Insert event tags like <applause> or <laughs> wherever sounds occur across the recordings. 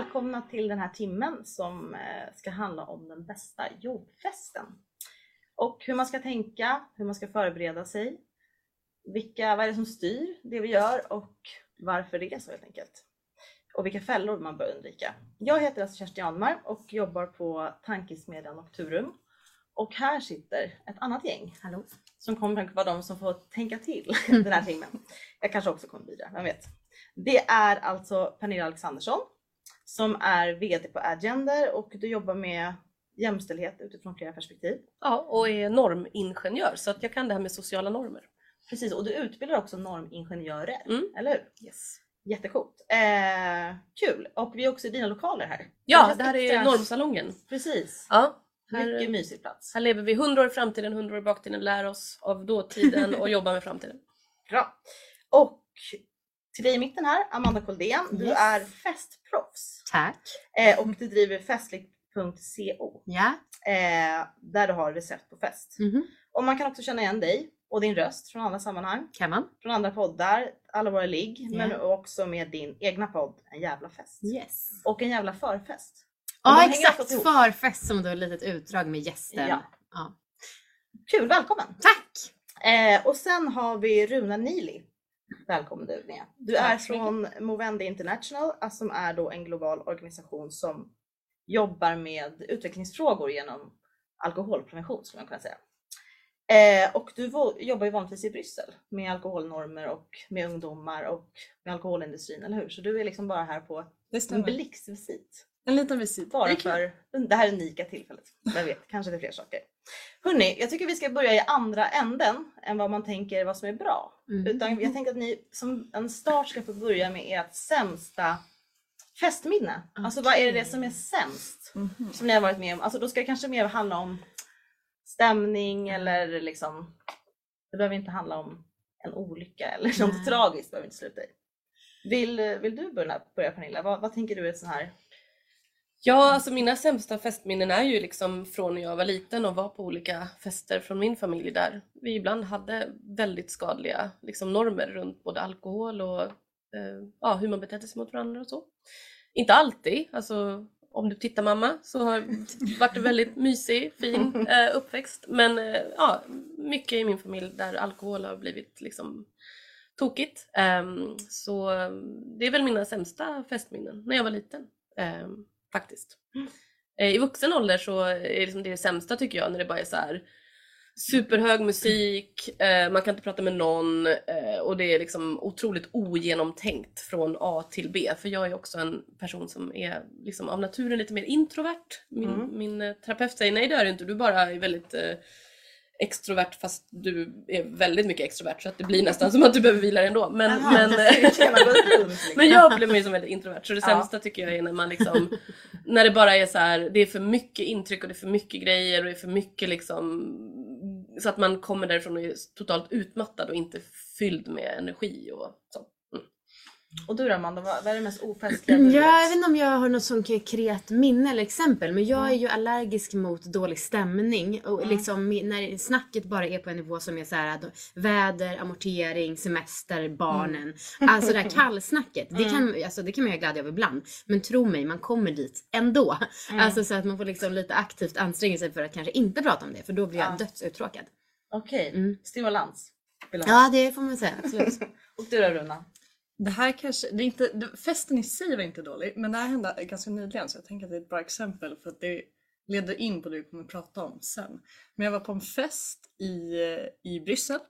välkomna till den här timmen som eh, ska handla om den bästa jobbfesten. Och hur man ska tänka, hur man ska förbereda sig, vilka, vad är det som styr det vi gör och varför det är så helt enkelt. Och vilka fällor man bör undvika. Jag heter alltså Kerstin Janmar och jobbar på tankesmedjan Nocturum. Och här sitter ett annat gäng Hallå. som kommer att vara de som får tänka till <laughs> den här timmen. Jag kanske också kommer bidra, vem vet. Det är alltså Pernilla Alexandersson som är VD på Agender och du jobbar med jämställdhet utifrån flera perspektiv. Ja, och är normingenjör så att jag kan det här med sociala normer. Precis, och du utbildar också normingenjörer, Mm. eller hur? Yes. Jättecoolt. Eh, kul! Och vi är också i dina lokaler här. Ja, det här är normsalongen. Precis. Ja, Mycket här, mysig plats. här lever vi 100 år i framtiden, 100 år i baktiden, lär oss av dåtiden och <laughs> jobbar med framtiden. Bra. Och till dig i mitten här, Amanda Koldén. Du Yes. är festproffs Tack. eh, och du driver festligt.co Ja. eh, där du har recept på fest. Mhm. Och man kan också känna igen dig och din röst från andra sammanhang, Kan man? från andra poddar, alla våra ligg, Ja. men också med din egna podd En jävla fest. Yes. Och en jävla förfest. Ja hänger exakt, förfest som då är ett litet utdrag med gäster. Ja. Ja. Kul, välkommen! Tack! Eh, och sen har vi Runa Nili. Välkommen du med. Du Tack är från Movendi International alltså som är då en global organisation som jobbar med utvecklingsfrågor genom alkoholprevention skulle man kunna säga. Eh, och du jobbar ju vanligtvis i Bryssel med alkoholnormer och med ungdomar och med alkoholindustrin, eller hur? Så du är liksom bara här på en blixtvisit. En liten visit. Bara Det för det här unika tillfället. Jag vet, kanske det är fler saker. Hörni, jag tycker vi ska börja i andra änden än vad man tänker vad som är bra. Mm. Utan jag tänker att ni som en start ska få börja med ert sämsta festminne. Alltså vad är det som är sämst Mhm. som ni har varit med om? Alltså då ska det kanske mer handla om stämning eller liksom det behöver inte handla om en olycka eller något Nej. tragiskt behöver inte sluta i. Vill, vill du börja, börja Pernilla? Vad, vad tänker du är ett sån här Ja, alltså mina sämsta festminnen är ju liksom från när jag var liten och var på olika fester från min familj där vi ibland hade väldigt skadliga liksom, normer runt både alkohol och eh, ja, hur man betedde sig mot varandra och så. Inte alltid, alltså om du tittar mamma så har varit en väldigt mysig, fin <laughs> eh, uppväxt. Men eh, ja, mycket i min familj där alkohol har blivit liksom tokigt. Ehm, så eh, det är väl mina sämsta festminnen när jag var liten. Ehm, faktiskt. Eh, I vuxen ålder så är det, liksom det sämsta tycker jag när det bara är så här superhög musik, eh, man kan inte prata med någon eh, och det är liksom otroligt ogenomtänkt från A till B. För jag är också en person som är liksom av naturen lite mer introvert. Min, Mm. min terapeut säger nej det är du inte, du bara är väldigt eh, extrovert fast du är väldigt mycket extrovert så att det blir nästan som att du behöver vila dig ändå. Men, Jaha, men, <laughs> liksom. men jag upplever mig som väldigt introvert så det Ja. sämsta tycker jag är när man liksom när det bara är så här, det är för mycket intryck och det är för mycket grejer och det är för mycket liksom så att man kommer därifrån och är totalt utmattad och inte fylld med energi och så. Och du då Amanda, vad, är det mest ofestliga du Ja, jag vet? inte om jag har något sånt konkret minne eller exempel men jag är ju allergisk mot dålig stämning och Mm. liksom när snacket bara är på en nivå som är så här väder, amortering, semester, barnen. Alltså det här <laughs> kallsnacket, det, kan, alltså, det kan man ju ha glädje av ibland. Men tro mig, man kommer dit ändå. Mm. Alltså så att man får liksom lite aktivt anstränga sig för att kanske inte prata om det för då blir jag Ja. dödsuttråkad. Okej, Mm. stimulans. Ja det får man säga, absolut. <laughs> Och du då Runa? Det här kanske, det är inte, festen i sig var inte dålig men det här hände ganska nyligen så jag tänker att det är ett bra exempel för att det leder in på det vi kommer att prata om sen. Men jag var på en fest i, i Bryssel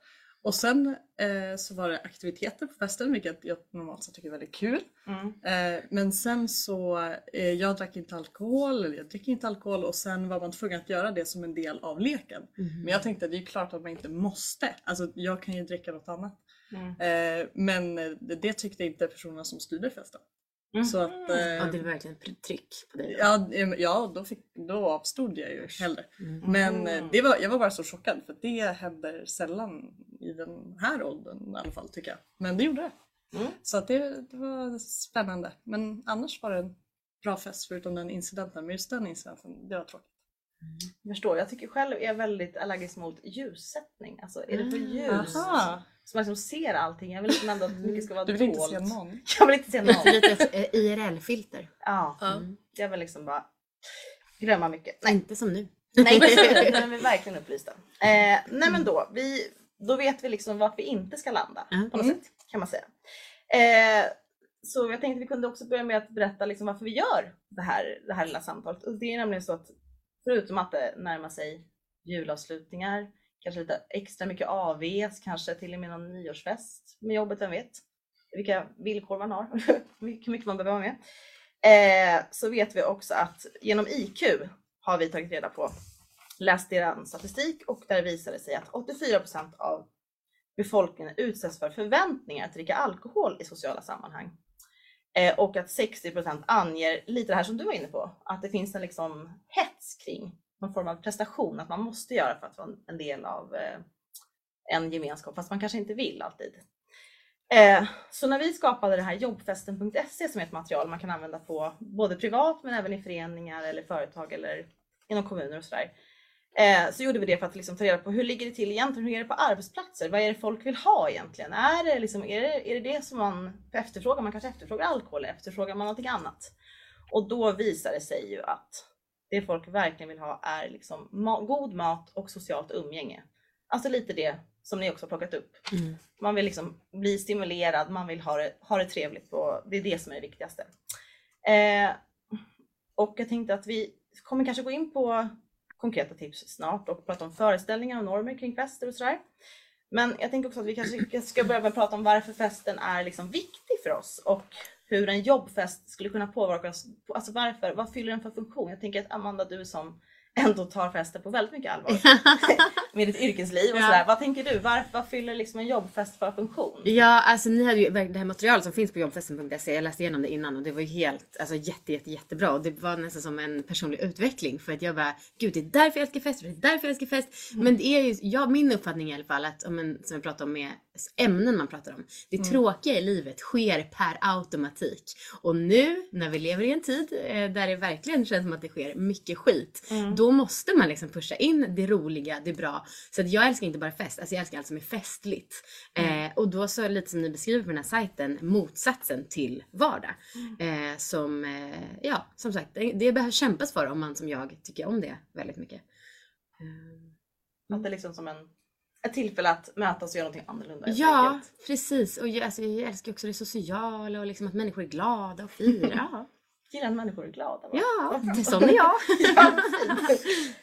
och sen eh, så var det aktiviteter på festen vilket jag normalt sett tycker är väldigt kul. Mm. Eh, men sen så, eh, jag drack inte alkohol, eller jag dricker inte alkohol och sen var man tvungen att göra det som en del av leken. Men jag tänkte att det är klart att man inte måste. Alltså jag kan ju dricka något annat. Mm. Eh, men eh, det, tyckte inte personerna som styrde festen. Så att, eh, Ja det är verkligen tryck på dig. då. ja, eh, ja då, fick, då avstod jag ju hellre. Mm. Men eh, det var, jag var bara så chockad för det händer sällan i den här åldern i alla fall tycker jag. Men det gjorde det. Mm. Så att det, det var spännande. Men annars var det en bra fest förutom den incidenten. Men just den incidenten, det var tråkigt. Jag förstår, jag tycker själv är jag väldigt allergisk mot ljussättning. Alltså är det för Mm. ljus Aha. så man liksom ser allting. Jag vill liksom ändå att mycket ska vara Du vill inte dolt. se någon? <laughs> Jag vill inte se någon. Ett eh, IRL-filter. Ja, Ja. jag vill liksom bara glömma mycket. Nej, inte som nu. Nej, <laughs> men vi är verkligen upplysta. Eh, nej men då, vi, då vet vi liksom vart vi inte ska landa Mm. på något sätt kan man säga. Eh, så jag tänkte vi kunde också börja med att berätta liksom varför vi gör det här, det här lilla samtalet. Och det är nämligen så att förutom att det närmar sig julavslutningar, kanske lite extra mycket AVs, kanske till och med någon nyårsfest med jobbet, vem vet? Vilka villkor man har, <laughs> hur mycket man behöver vara med. Eh, så vet vi också att genom IQ har vi tagit reda på, läst er statistik och där visar det sig att 84% av befolkningen utsätts för förväntningar att dricka alkohol i sociala sammanhang. Eh, och att 60 procent anger lite det här som du var inne på, att det finns en liksom hets kring någon form av prestation, att man måste göra för att vara en del av eh, en gemenskap, fast man kanske inte vill alltid. Eh, så när vi skapade det här jobbfesten.se som är ett material man kan använda på både privat men även i föreningar eller företag eller inom kommuner och sådär. Eh, så gjorde vi det för att liksom ta reda på hur ligger det till egentligen? Hur är det på arbetsplatser? Vad är det folk vill ha egentligen? Är det, liksom, är det, är det, det som man efterfrågar? Man kanske efterfrågar alkohol efterfrågar man någonting annat? Och då visar det sig ju att det folk verkligen vill ha är liksom ma- god mat och socialt umgänge. Alltså lite det som ni också har plockat upp. Mm. Man vill liksom bli stimulerad, man vill ha det, ha det trevligt och det är det som är det viktigaste. Eh, och jag tänkte att vi kommer kanske gå in på konkreta tips snart och prata om föreställningar och normer kring fester och sådär. Men jag tänker också att vi kanske ska börja med att prata om varför festen är liksom viktig för oss och hur en jobbfest skulle kunna påverka oss. Alltså varför, vad fyller den för funktion? Jag tänker att Amanda, du som ändå tar festen på väldigt mycket allvar <laughs> med ditt yrkesliv och Ja. sådär. Vad tänker du? Varför, vad fyller liksom en jobbfest för funktion? Ja, alltså ni hade ju det här materialet som finns på jobbfesten.se. Jag läste igenom det innan och det var ju helt, alltså jätte, jätte, jättebra. Och det var nästan som en personlig utveckling för att jag bara, gud det är därför jag älskar fest, det är därför jag älskar fest. Men det är ju, ja, min uppfattning i alla fall att, om en, som jag pratade om med ämnen man pratar om. Det tråkiga i livet sker per automatik. Och nu när vi lever i en tid eh, där det verkligen känns som att det sker mycket skit. Mm. Då måste man liksom pusha in det roliga, det bra. Så jag älskar inte bara fest, alltså jag älskar allt som är festligt. Eh, och då så lite som ni beskriver på den här sajten, motsatsen till vardag. Eh, som, eh, ja, som sagt, det, det behöver kämpas för om man som jag tycker om det väldigt mycket. Eh, Att det är liksom som en, ett tillfälle att mötas och göra någonting annorlunda. Ja, enkelt. precis. Och jag, alltså, jag älskar också det sociala och liksom att människor är glada och firar. <laughs> Gillar att människor är glada. va? Ja, det är sån är jag. <laughs> ja.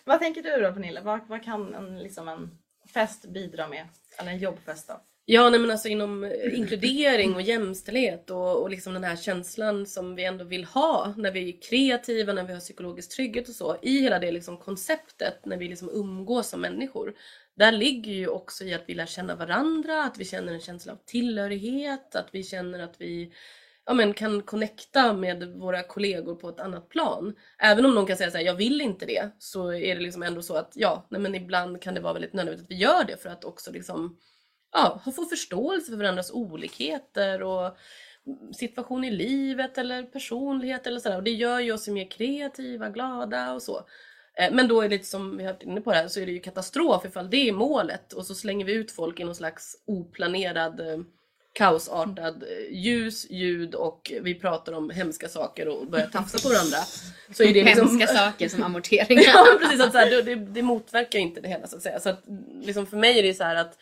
Vad tänker du då Pernilla? Vad, vad kan en, liksom en fest bidra med? Eller en jobbfest då? Ja, nej, men alltså inom eh, inkludering och jämställdhet och, och liksom den här känslan som vi ändå vill ha när vi är kreativa, när vi har psykologisk trygghet och så. I hela det liksom konceptet när vi liksom umgås som människor. Där ligger ju också i att vi lär känna varandra, att vi känner en känsla av tillhörighet, att vi känner att vi ja, men kan connecta med våra kollegor på ett annat plan. Även om någon kan säga så här, jag vill inte det, så är det liksom ändå så att ja, nej, men ibland kan det vara väldigt nödvändigt att vi gör det för att också liksom ja, få förståelse för varandras olikheter och situation i livet eller personlighet eller sådär. Och det gör ju oss mer kreativa, glada och så. Eh, Men då är det lite som vi har varit inne på det här så är det ju katastrof ifall det är målet och så slänger vi ut folk i någon slags oplanerad eh, kaosartad eh, ljus, ljud och vi pratar om hemska saker och börjar tafsa på varandra. Så är det liksom, Hemska saker som amorteringar. <laughs> ja precis, att så här, det, det, motverkar inte det hela så att säga. Så att, liksom för mig är det så här att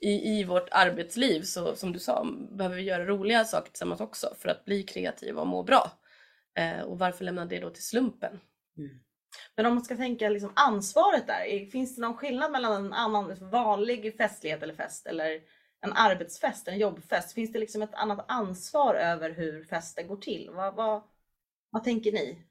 i, i vårt arbetsliv så som du sa behöver vi göra roliga saker tillsammans också för att bli kreativa och må bra. Eh, och varför lämna det då till slumpen? Men om man ska tänka liksom ansvaret där, är- finns det någon skillnad mellan en annan vanlig festlighet eller fest eller en arbetsfest, en jobbfest? Finns det liksom ett annat ansvar över hur festen går till? Vad, vad, vad tänker ni?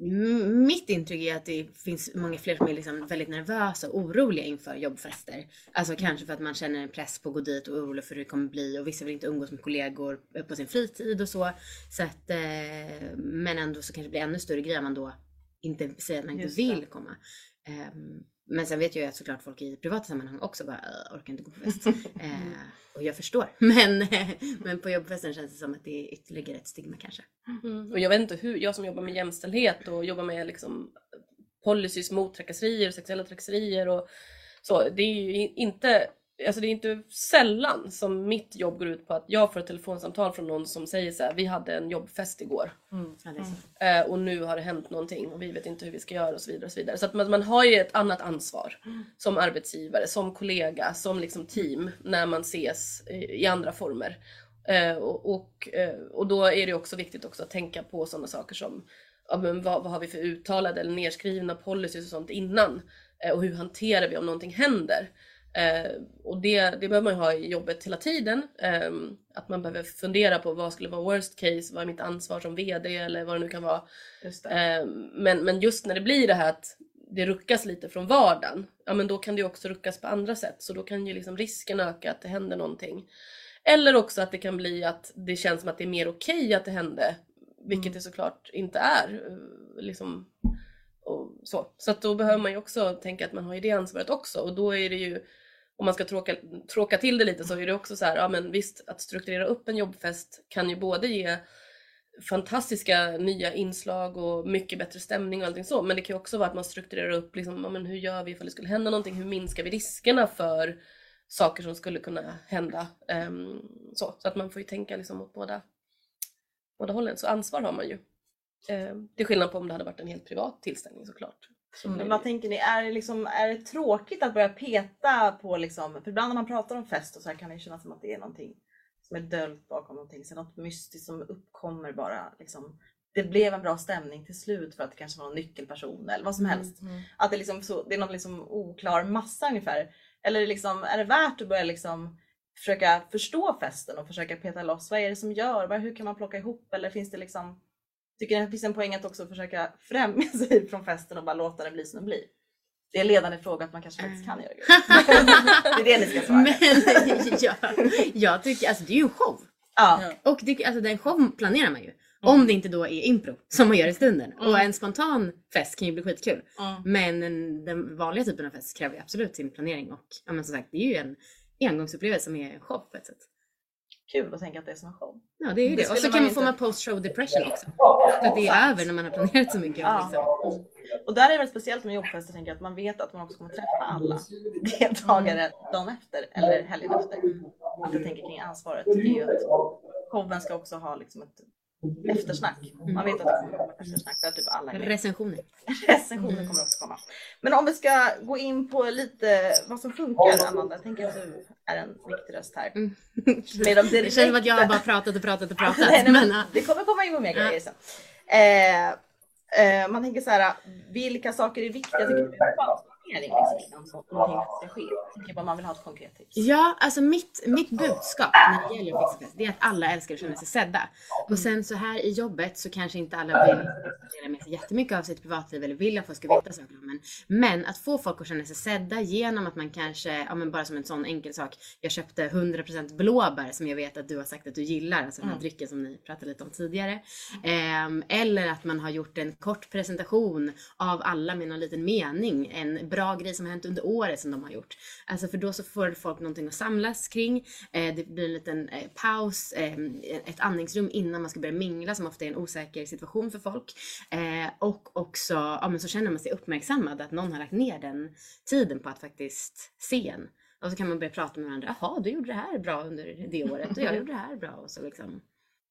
Mm, Mitt intryck är att det finns många fler som är liksom väldigt nervösa och oroliga inför jobbfester. Alltså kanske för att man känner en press på att gå dit och är orolig för hur det kommer bli och vissa vill inte umgås med kollegor på sin fritid och så. så att, eh, men ändå så kanske det blir ännu större grej om man då inte säger att man inte vill komma. Ehm, men sen vet jag ju att såklart folk i privata sammanhang också bara "Äh, orkar inte gå på fest. <laughs> Eh, och jag förstår. <laughs> Men, men på jobbfesten känns det som att det är ytterligare ett stigma kanske. Och jag vet inte hur, jag som jobbar med jämställdhet och jobbar med liksom policies mot trakasserier, sexuella trakasserier och så. Det är ju inte Alltså det är inte sällan som mitt jobb går ut på att jag får ett telefonsamtal från någon som säger så här, vi hade en jobbfest igår så. eh, och nu har det hänt någonting och vi vet inte hur vi ska göra och så vidare. Och så vidare. så att man, man har ju ett annat ansvar som arbetsgivare, som kollega, som liksom team när man ses i, andra former. Eh, och, och, eh, och då är det också viktigt också att tänka på sådana saker som ja, men vad, vad har vi för uttalade eller nedskrivna policies och sånt innan? Och hur hanterar vi om någonting händer? Eh, och det, det behöver man ju ha i jobbet hela tiden. Eh, att man behöver fundera på vad skulle vara worst case, vad är mitt ansvar som VD eller vad det nu kan vara. Eh, men, men just när det blir det här att det ruckas lite från vardagen, ja men då kan det ju också ruckas på andra sätt. Så då kan ju liksom risken öka att det händer någonting. Eller också att det kan bli att det känns som att det är mer okej att det hände, vilket Mm. det såklart inte är. eh, Liksom, och så så att då behöver man ju också tänka att man har ju det ansvaret också och då är det ju om man ska tråka, tråka till det lite så är det också så här, ja men visst att strukturera upp en jobbfest kan ju både ge fantastiska nya inslag och mycket bättre stämning och allting så. Men det kan ju också vara att man strukturerar upp liksom, ja, men hur gör vi ifall det skulle hända någonting? Hur minskar vi riskerna för saker som skulle kunna hända? Um, så. så att man får ju tänka liksom åt båda, båda hållen. Så ansvar har man ju. Um, till skillnad på om det hade varit en helt privat tillställning såklart. Så blir Men vad tänker ni, är det, liksom, är det tråkigt att börja peta på liksom, för ibland när man pratar om fest och så här kan det kännas som att det är någonting som är döljt bakom någonting, så något mystiskt som uppkommer bara. Liksom. Det blev en bra stämning till slut för att det kanske var någon nyckelperson eller vad som helst. Mm. Att det, liksom så, det är någon liksom oklar massa ungefär. Eller liksom, är det värt att börja liksom försöka förstå festen och försöka peta loss vad är det som gör, hur kan man plocka ihop eller finns det liksom Tycker det finns en poäng att också försöka främja <laughs> sig från festen och bara låta det bli som det blir? Det är en ledande fråga att man kanske faktiskt kan göra det. <laughs> Det är det ni ska svara. Men <laughs> ja, jag tycker, alltså det är ju en show. Ja. Och det, alltså den show planerar man ju. Om det inte då är impro som man gör i stunden. Och en spontan fest kan ju bli skitkul. Mm. Men en, den vanliga typen av fest kräver ju absolut sin planering. Och ja, men som sagt, det är ju en engångsupplevelse som är en show på ett sätt. Kul att tänka att det är som en show. Ja, det är Det det. Och så kan man man få inte- man post-show depression också. Så att det är över när man har planerat så mycket. Ja. Liksom. Och där är det väl speciellt med jobbfester tänker jag att man vet att man också kommer träffa alla deltagare dagen efter eller helgen efter. Att jag tänker kring ansvaret det är ju att showen ska också ha liksom ett eftersnack. Man vet att det kommer komma eftersnack där typ alla är med. Recensioner. Recensioner kommer också komma. Men om vi ska gå in på lite vad som funkar Amanda, jag tänker att du är en viktig röst här. Mm. Med de Det känns som att jag har direkta- bara pratat och pratat och pratat. Nej, nej, men det kommer komma in på mer grejer sen. Eh, eh, man tänker så här, vilka saker är viktiga? Jag tycker det är planering liksom, innan så- någonting ska ske. Tänker bara man vill ha ett konkret tips. Ja, alltså mitt, mitt budskap när det gäller fest, det är att alla älskar att känna sig sedda. Och sen så här i jobbet så kanske inte alla vill dela med sig jättemycket av sitt privatliv eller vill att folk ska veta saker om en. Men att få folk att känna sig sedda genom att man kanske, ja men bara som en sån enkel sak, jag köpte 100% blåbär som jag vet att du har sagt att du gillar, alltså den här drycken som ni pratade lite om tidigare. Ehm, eller att man har gjort en kort presentation av alla med någon liten mening, en bra grej som har hänt under året som de har gjort. Alltså för då så får folk någonting att samlas kring. Eh, det blir en liten eh, paus, eh, ett andningsrum innan man ska börja mingla som ofta är en osäker situation för folk. Eh, och också, ja men så känner man sig uppmärksammad att någon har lagt ner den tiden på att faktiskt se en. Och så kan man börja prata med varandra. Jaha, du gjorde det här bra under det året och jag gjorde det här bra. Och så liksom.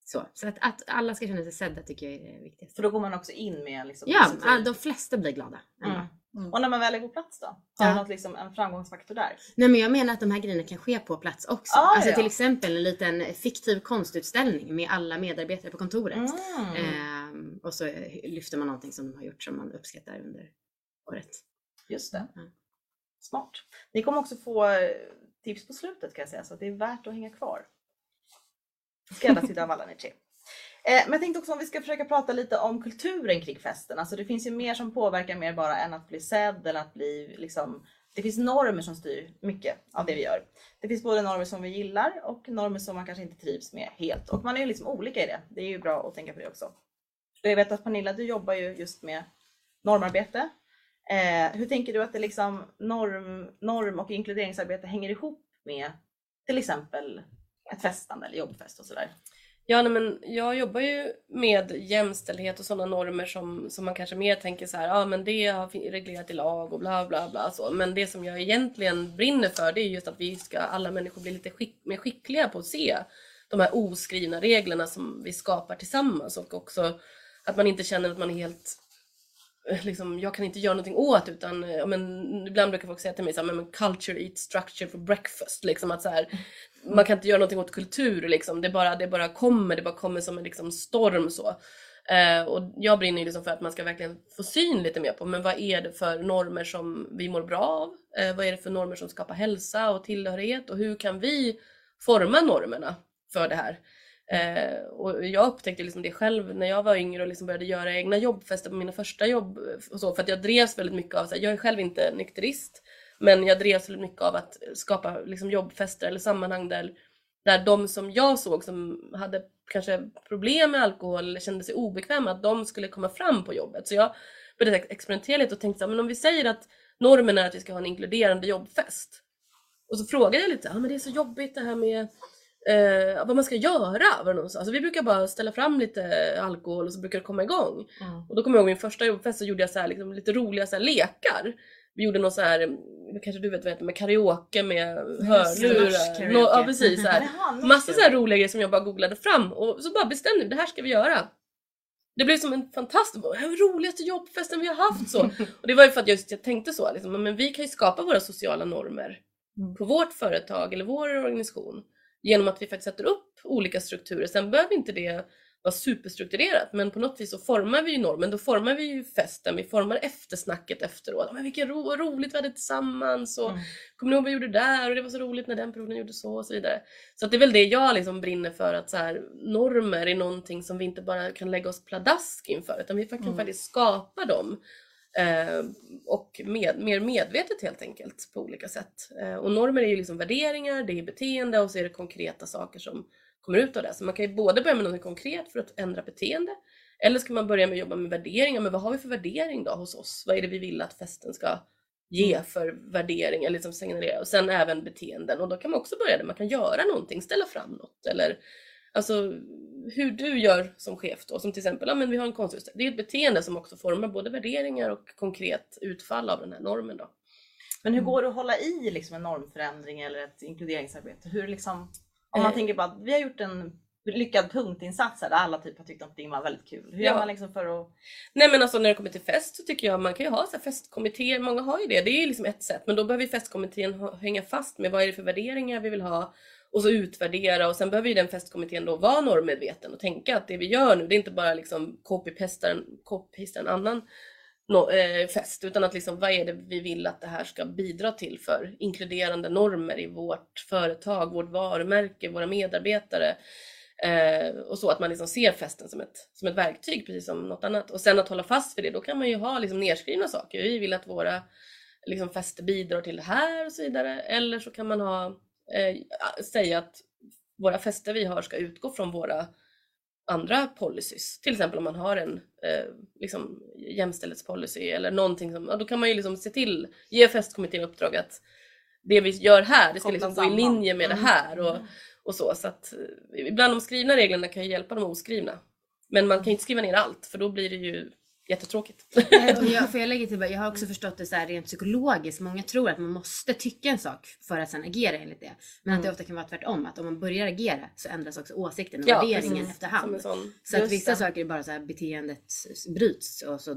Så, så att, att alla ska känna sig sedda tycker jag är det viktigaste. För då går man också in med liksom Ja, de flesta blir glada. Mm. Mm. Och när man väl är på plats då? Har Ja. du något liksom, en framgångsfaktor där? Nej men jag menar att de här grejerna kan ske på plats också. Ah, alltså ja. till exempel en liten fiktiv konstutställning med alla medarbetare på kontoret. Mm. Ehm, och så lyfter man någonting som de har gjort som man uppskattar under året. Just det. Mm. Smart. Ni kommer också få eh, tips på slutet kan jag säga så det är värt att hänga kvar. Skräddarsydda av alla ni tre. Eh, men jag tänkte också om vi ska försöka prata lite om kulturen kring festen. Alltså det finns ju mer som påverkar mer bara än att bli sedd eller att bli liksom det finns normer som styr mycket av det vi gör. Det finns både normer som vi gillar och normer som man kanske inte trivs med helt. Och man är ju liksom olika i det. Det är ju bra att tänka på det också. Och jag vet att Pernilla, du jobbar ju just med normarbete. Eh, hur tänker du att det liksom norm, norm och inkluderingsarbete hänger ihop med till exempel ett festande eller jobbfest och sådär? Ja, nej, men jag jobbar ju med jämställdhet och sådana normer som, som man kanske mer tänker så här, ja men det har reglerat i lag och bla bla bla så. Men det som jag egentligen brinner för det är just att vi ska, alla människor bli lite skick, mer skickliga på att se de här oskrivna reglerna som vi skapar tillsammans och också att man inte känner att man är helt liksom, jag kan inte göra någonting åt utan ja, men, ibland brukar folk säga till mig så här, men culture eats structure for breakfast. Liksom, att så här, man kan inte göra någonting åt kultur liksom. det, bara, det bara kommer, det bara kommer som en liksom, storm så. Eh, och jag brinner ju liksom för att man ska verkligen få syn lite mer på men vad är det för normer som vi mår bra av? Eh, vad är det för normer som skapar hälsa och tillhörighet och hur kan vi forma normerna för det här? Eh, och jag upptäckte liksom det själv när jag var yngre och liksom började göra egna jobbfester på mina första jobb. Eh, och så, för att jag drevs väldigt mycket av, så här, jag är själv inte nykterist, men jag drevs väldigt mycket av att skapa liksom, jobbfester eller sammanhang där, där de som jag såg som hade kanske problem med alkohol eller kände sig obekväma, att de skulle komma fram på jobbet. Så jag började experimentera lite och tänkte så här, men om vi säger att normen är att vi ska ha en inkluderande jobbfest. Och så frågade jag lite, ja ah, men det är så jobbigt det här med eh, vad man ska göra. Var det alltså, vi brukar bara ställa fram lite alkohol och så brukar det komma igång. Mm. Och då kommer jag ihåg min första jobbfest så gjorde jag så här, liksom, lite roliga så här, lekar. Vi gjorde någon så här, kanske du vet vad heter, med karaoke med hörlurar. Ja precis, så här. Massa så här roliga grejer som jag bara googlade fram och så bara bestämde vi det här ska vi göra. Det blev som en fantastisk, den roligaste jobbfesten vi har haft så. <laughs> Och det var ju för att just jag tänkte så, liksom, men vi kan ju skapa våra sociala normer mm. på vårt företag eller vår organisation genom att vi faktiskt sätter upp olika strukturer. Sen behöver inte det vara superstrukturerat men på något vis så formar vi ju normen. Då formar vi ju festen, vi formar eftersnacket efteråt. Men vilken ro roligt vi hade tillsammans och mm. kommer ni ihåg vad vi gjorde där och det var så roligt när den personen gjorde så och så vidare. Så det är väl det jag liksom brinner för att så här, normer är någonting som vi inte bara kan lägga oss pladask inför utan vi kan mm. faktiskt skapa dem och med, mer medvetet helt enkelt på olika sätt. Eh, och normer är ju liksom värderingar, det är beteende och så är det konkreta saker som kommer ut av det. Så man kan ju både börja med något konkret för att ändra beteende eller ska man börja med att jobba med värderingar. Men vad har vi för värdering då hos oss? Vad är det vi vill att festen ska ge mm. för värdering eller liksom signalera? Och sen även beteenden och då kan man också börja där man kan göra någonting, ställa fram något eller Alltså hur du gör som chef då, som till exempel, ja men vi har en konstutställning. Det är ett beteende som också formar både värderingar och konkret utfall av den här normen då. Men hur mm. går det att hålla i liksom en normförändring eller ett inkluderingsarbete? Hur liksom, om man eh. tänker på att vi har gjort en lyckad punktinsats där alla typ har tyckt att det var väldigt kul. Hur ja. gör man liksom för att... Nej men alltså när det kommer till fest så tycker jag man kan ju ha så här festkommittéer, många har ju det, det är ju liksom ett sätt. Men då behöver festkommittén hänga fast med vad är det för värderingar vi vill ha och så utvärdera. Och sen behöver ju den festkommittén då vara normmedveten och tänka att det vi gör nu det är inte bara liksom copy-pasta en, copy en annan no, eh, fest utan att liksom vad är det vi vill att det här ska bidra till för inkluderande normer i vårt företag, vårt varumärke, våra medarbetare? Eh, och så att man liksom ser festen som ett, som ett verktyg precis som något annat. Och sen att hålla fast vid det då kan man ju ha liksom nedskrivna saker. Vi vill att våra liksom, fester bidrar till det här och så vidare. Eller så kan man ha eh, säga att våra fester vi har ska utgå från våra andra policies. Till exempel om man har en eh, liksom jämställdhetspolicy eller någonting som, ja, då kan man ju liksom se till, ge festkommittén uppdrag att det vi gör här, det ska liksom gå i linje med mm. det här och, och så. Så att eh, ibland de skrivna reglerna kan ju hjälpa de oskrivna. Men man kan ju inte skriva ner allt för då blir det ju jättetråkigt. jag, <laughs> för jag, lägger till, jag har också förstått det så här rent psykologiskt. Många tror att man måste tycka en sak för att sen agera enligt det. Men mm. att det ofta kan vara tvärtom. Att om man börjar agera så ändras också åsikten och ja, värderingen precis. efterhand. Så att vissa det. saker är bara så här beteendet bryts och så,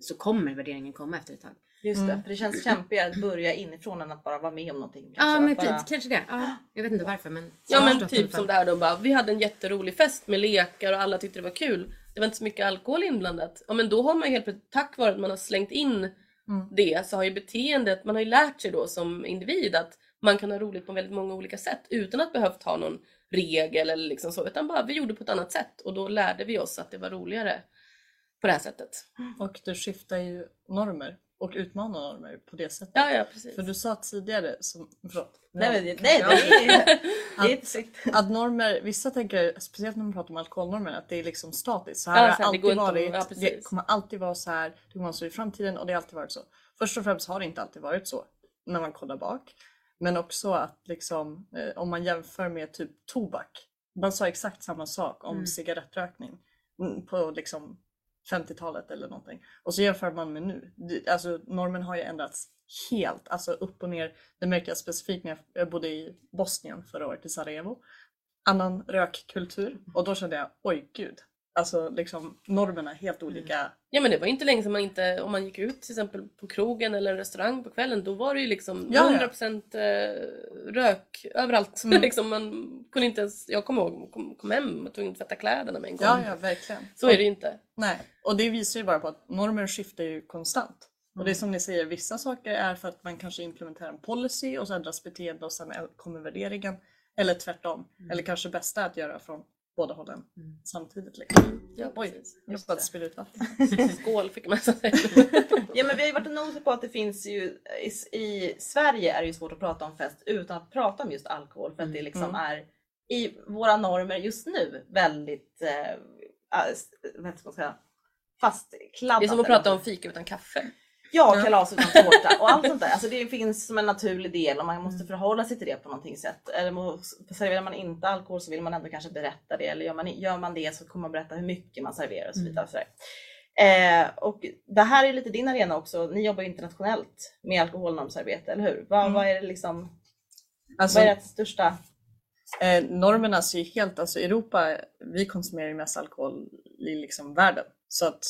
så kommer värderingen komma efter ett tag. Just det, mm. för det känns kämpigare att börja inifrån än att bara vara med om någonting. Kanske. Ja, men bara... kanske det. Ja, jag vet inte varför men. Ja men typ som det här då bara, vi hade en jätterolig fest med lekar och alla tyckte det var kul det var inte så mycket alkohol inblandat. Ja men då har man ju helt plötsligt, tack vare att man har slängt in mm. det, så har ju beteendet, man har ju lärt sig då som individ att man kan ha roligt på väldigt många olika sätt utan att behövt ha någon regel eller liksom så, utan bara vi gjorde på ett annat sätt och då lärde vi oss att det var roligare på det här sättet. Och du skiftar ju normer och utmana normer på det sättet. Ja, ja, precis. För du sa tidigare, som, förlåt. Nej, nej, nej, det är, <laughs> att, att normer, vissa tänker, speciellt när man pratar om alkoholnormer, att det är liksom statiskt. Så här ja, har alltid varit, ja, det kommer alltid vara så här, det kommer vara så i framtiden och det har alltid varit så. Först och främst har det inte alltid varit så när man kollar bak. Men också att liksom, eh, om man jämför med typ tobak man sa exakt samma sak om Mm. cigarettrökning mm, på liksom 50-talet eller någonting. Och så jämför man med nu. Alltså normen har ju ändrats helt, alltså upp och ner. Det märker jag specifikt när jag bodde i Bosnien förra året i Sarajevo. Annan rökkultur och då kände jag oj gud. Alltså liksom normerna är helt olika. Ja men det var inte länge sedan man inte, om man gick ut till exempel på krogen eller en restaurang på kvällen, då var det ju liksom Ja, ja. 100% eh, rök överallt. Mm. <laughs> liksom man kunde inte ens, jag kommer ihåg, kom, kom hem och tvungen att tvätta kläderna med en gång. Ja, ja verkligen. Så är det ju inte. Nej, och det visar ju bara på att normer skiftar ju konstant. Och det är som ni säger, vissa saker är för att man kanske implementerar en policy och så ändras beteende och sen kommer värderingen. Eller tvärtom. Eller kanske bästa att göra från båda hållen Mm. samtidigt. Liksom. Ja, Oj, jag Just bara det. spilla ut vatten. <laughs> Skål fick man säga. Ja men vi har ju varit noga på att det finns ju i, i Sverige är det ju svårt att prata om fest utan att prata om just alkohol för att det liksom Mm. är i våra normer just nu väldigt eh, äh, vad ska man säga, fastkladdat. Det är som att prata om fika utan kaffe. Ja, kalas utan tårta och allt sånt där. Alltså det <laughs> finns som en naturlig del och man måste förhålla sig till det på någonting sätt. Eller serverar man inte alkohol så vill man ändå kanske berätta det. Eller gör man, gör man det så kommer man berätta hur mycket man serverar och så vidare. Och, så där. Eh, och det här är lite din arena också. Ni jobbar internationellt med alkoholnormsarbete, eller hur? Vad, Mm. vad är det liksom, Alltså, vad är det största? eh, normerna ser ju helt, alltså Europa, vi konsumerar ju mest alkohol i liksom världen. Så att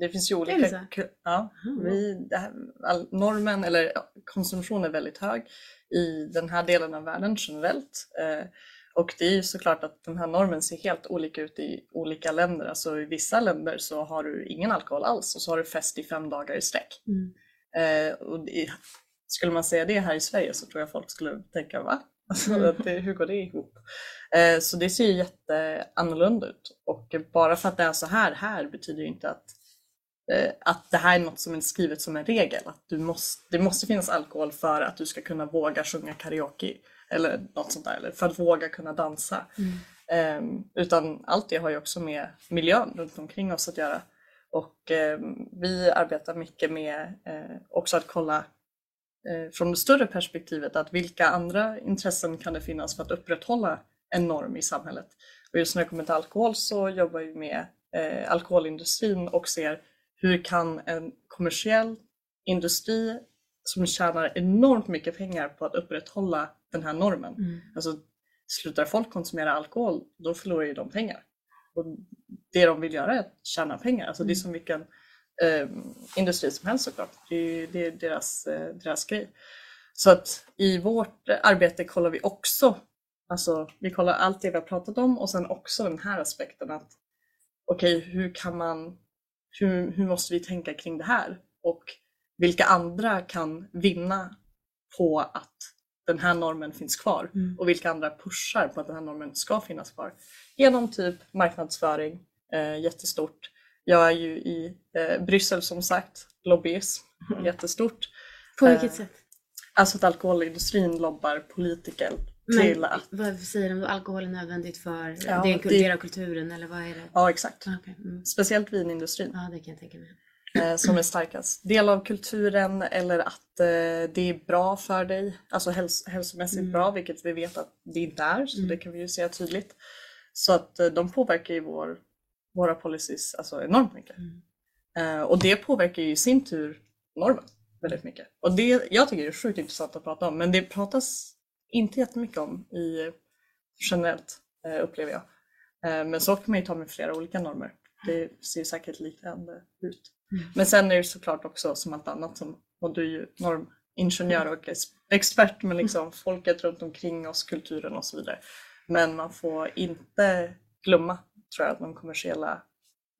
det finns ju det olika... ku- Ja, vi, det här, all, normen eller konsumtion är väldigt hög i den här delen av världen generellt. Eh, och det är ju såklart att den här normen ser helt olika ut i olika länder. Alltså i vissa länder så har du ingen alkohol alls och så har du fest i fem dagar i sträck. Mm. Eh, och det, skulle man säga det här i Sverige så tror jag folk skulle tänka va? <laughs> Alltså, Mm. det, hur går det ihop? Eh, så det ser ju jätteannorlunda ut. Och bara för att det är så här här betyder ju inte att, eh, att det här är något som är skrivet som en regel. Att du måste, det måste finnas alkohol för att du ska kunna våga sjunga karaoke. Eller något sånt där. Eller för att våga kunna dansa. Eh, utan allt det har ju också med miljön runt omkring oss att göra. Och eh, vi arbetar mycket med eh, också att kolla eh, från det större perspektivet att vilka andra intressen kan det finnas för att upprätthålla en norm i samhället. Och just när det kommer till alkohol så jobbar vi med eh, alkoholindustrin och ser hur kan en kommersiell industri som tjänar enormt mycket pengar på att upprätthålla den här normen. Mm. Alltså, slutar folk konsumera alkohol, då förlorar ju de pengar. Och det de vill göra är att tjäna pengar. Alltså, Det är som vilken eh, industri som helst såklart. Det är, det är deras, eh, deras grej. Så att i vårt arbete kollar vi också, alltså vi kollar allt det vi har pratat om och sen också den här aspekten att okej, hur kan man, hur, hur måste vi tänka kring det här? Och vilka andra kan vinna på att den här normen finns kvar? Mm. Och vilka andra pushar på att den här normen ska finnas kvar? Genom typ marknadsföring, eh, jättestort. Jag är ju i eh, Bryssel som sagt, lobbyism, jättestort. På vilket Eh, sätt? Alltså att alkoholindustrin lobbar politiker Men till att... vad säger de då? Alkohol är nödvändigt för Ja, det, det- del av kulturen eller vad är det? Ja exakt. Ah, okej. mm. Speciellt vinindustrin. Ja, det kan jag tänka mig. eh, som är starkast. Del av kulturen eller att eh, det är bra för dig, alltså häls hälsomässigt Mm. bra, vilket vi vet att det inte är, så Mm. det kan vi ju säga tydligt. Så att eh, de påverkar ju vår, våra policies alltså enormt mycket. Mm. Och det påverkar ju i sin tur normen väldigt mycket. Och det, jag tycker det är sjukt intressant att prata om, men det pratas inte jättemycket om i, generellt, eh, upplever jag. Eh, men så kan man ju ta med flera olika normer. Det ser säkert liknande ut. Mm. Men sen är det såklart också som allt annat, som, och du är ju normingenjör och ex- expert med liksom folket runt omkring oss, kulturen och så vidare. Men man får inte glömma, tror jag, de kommersiella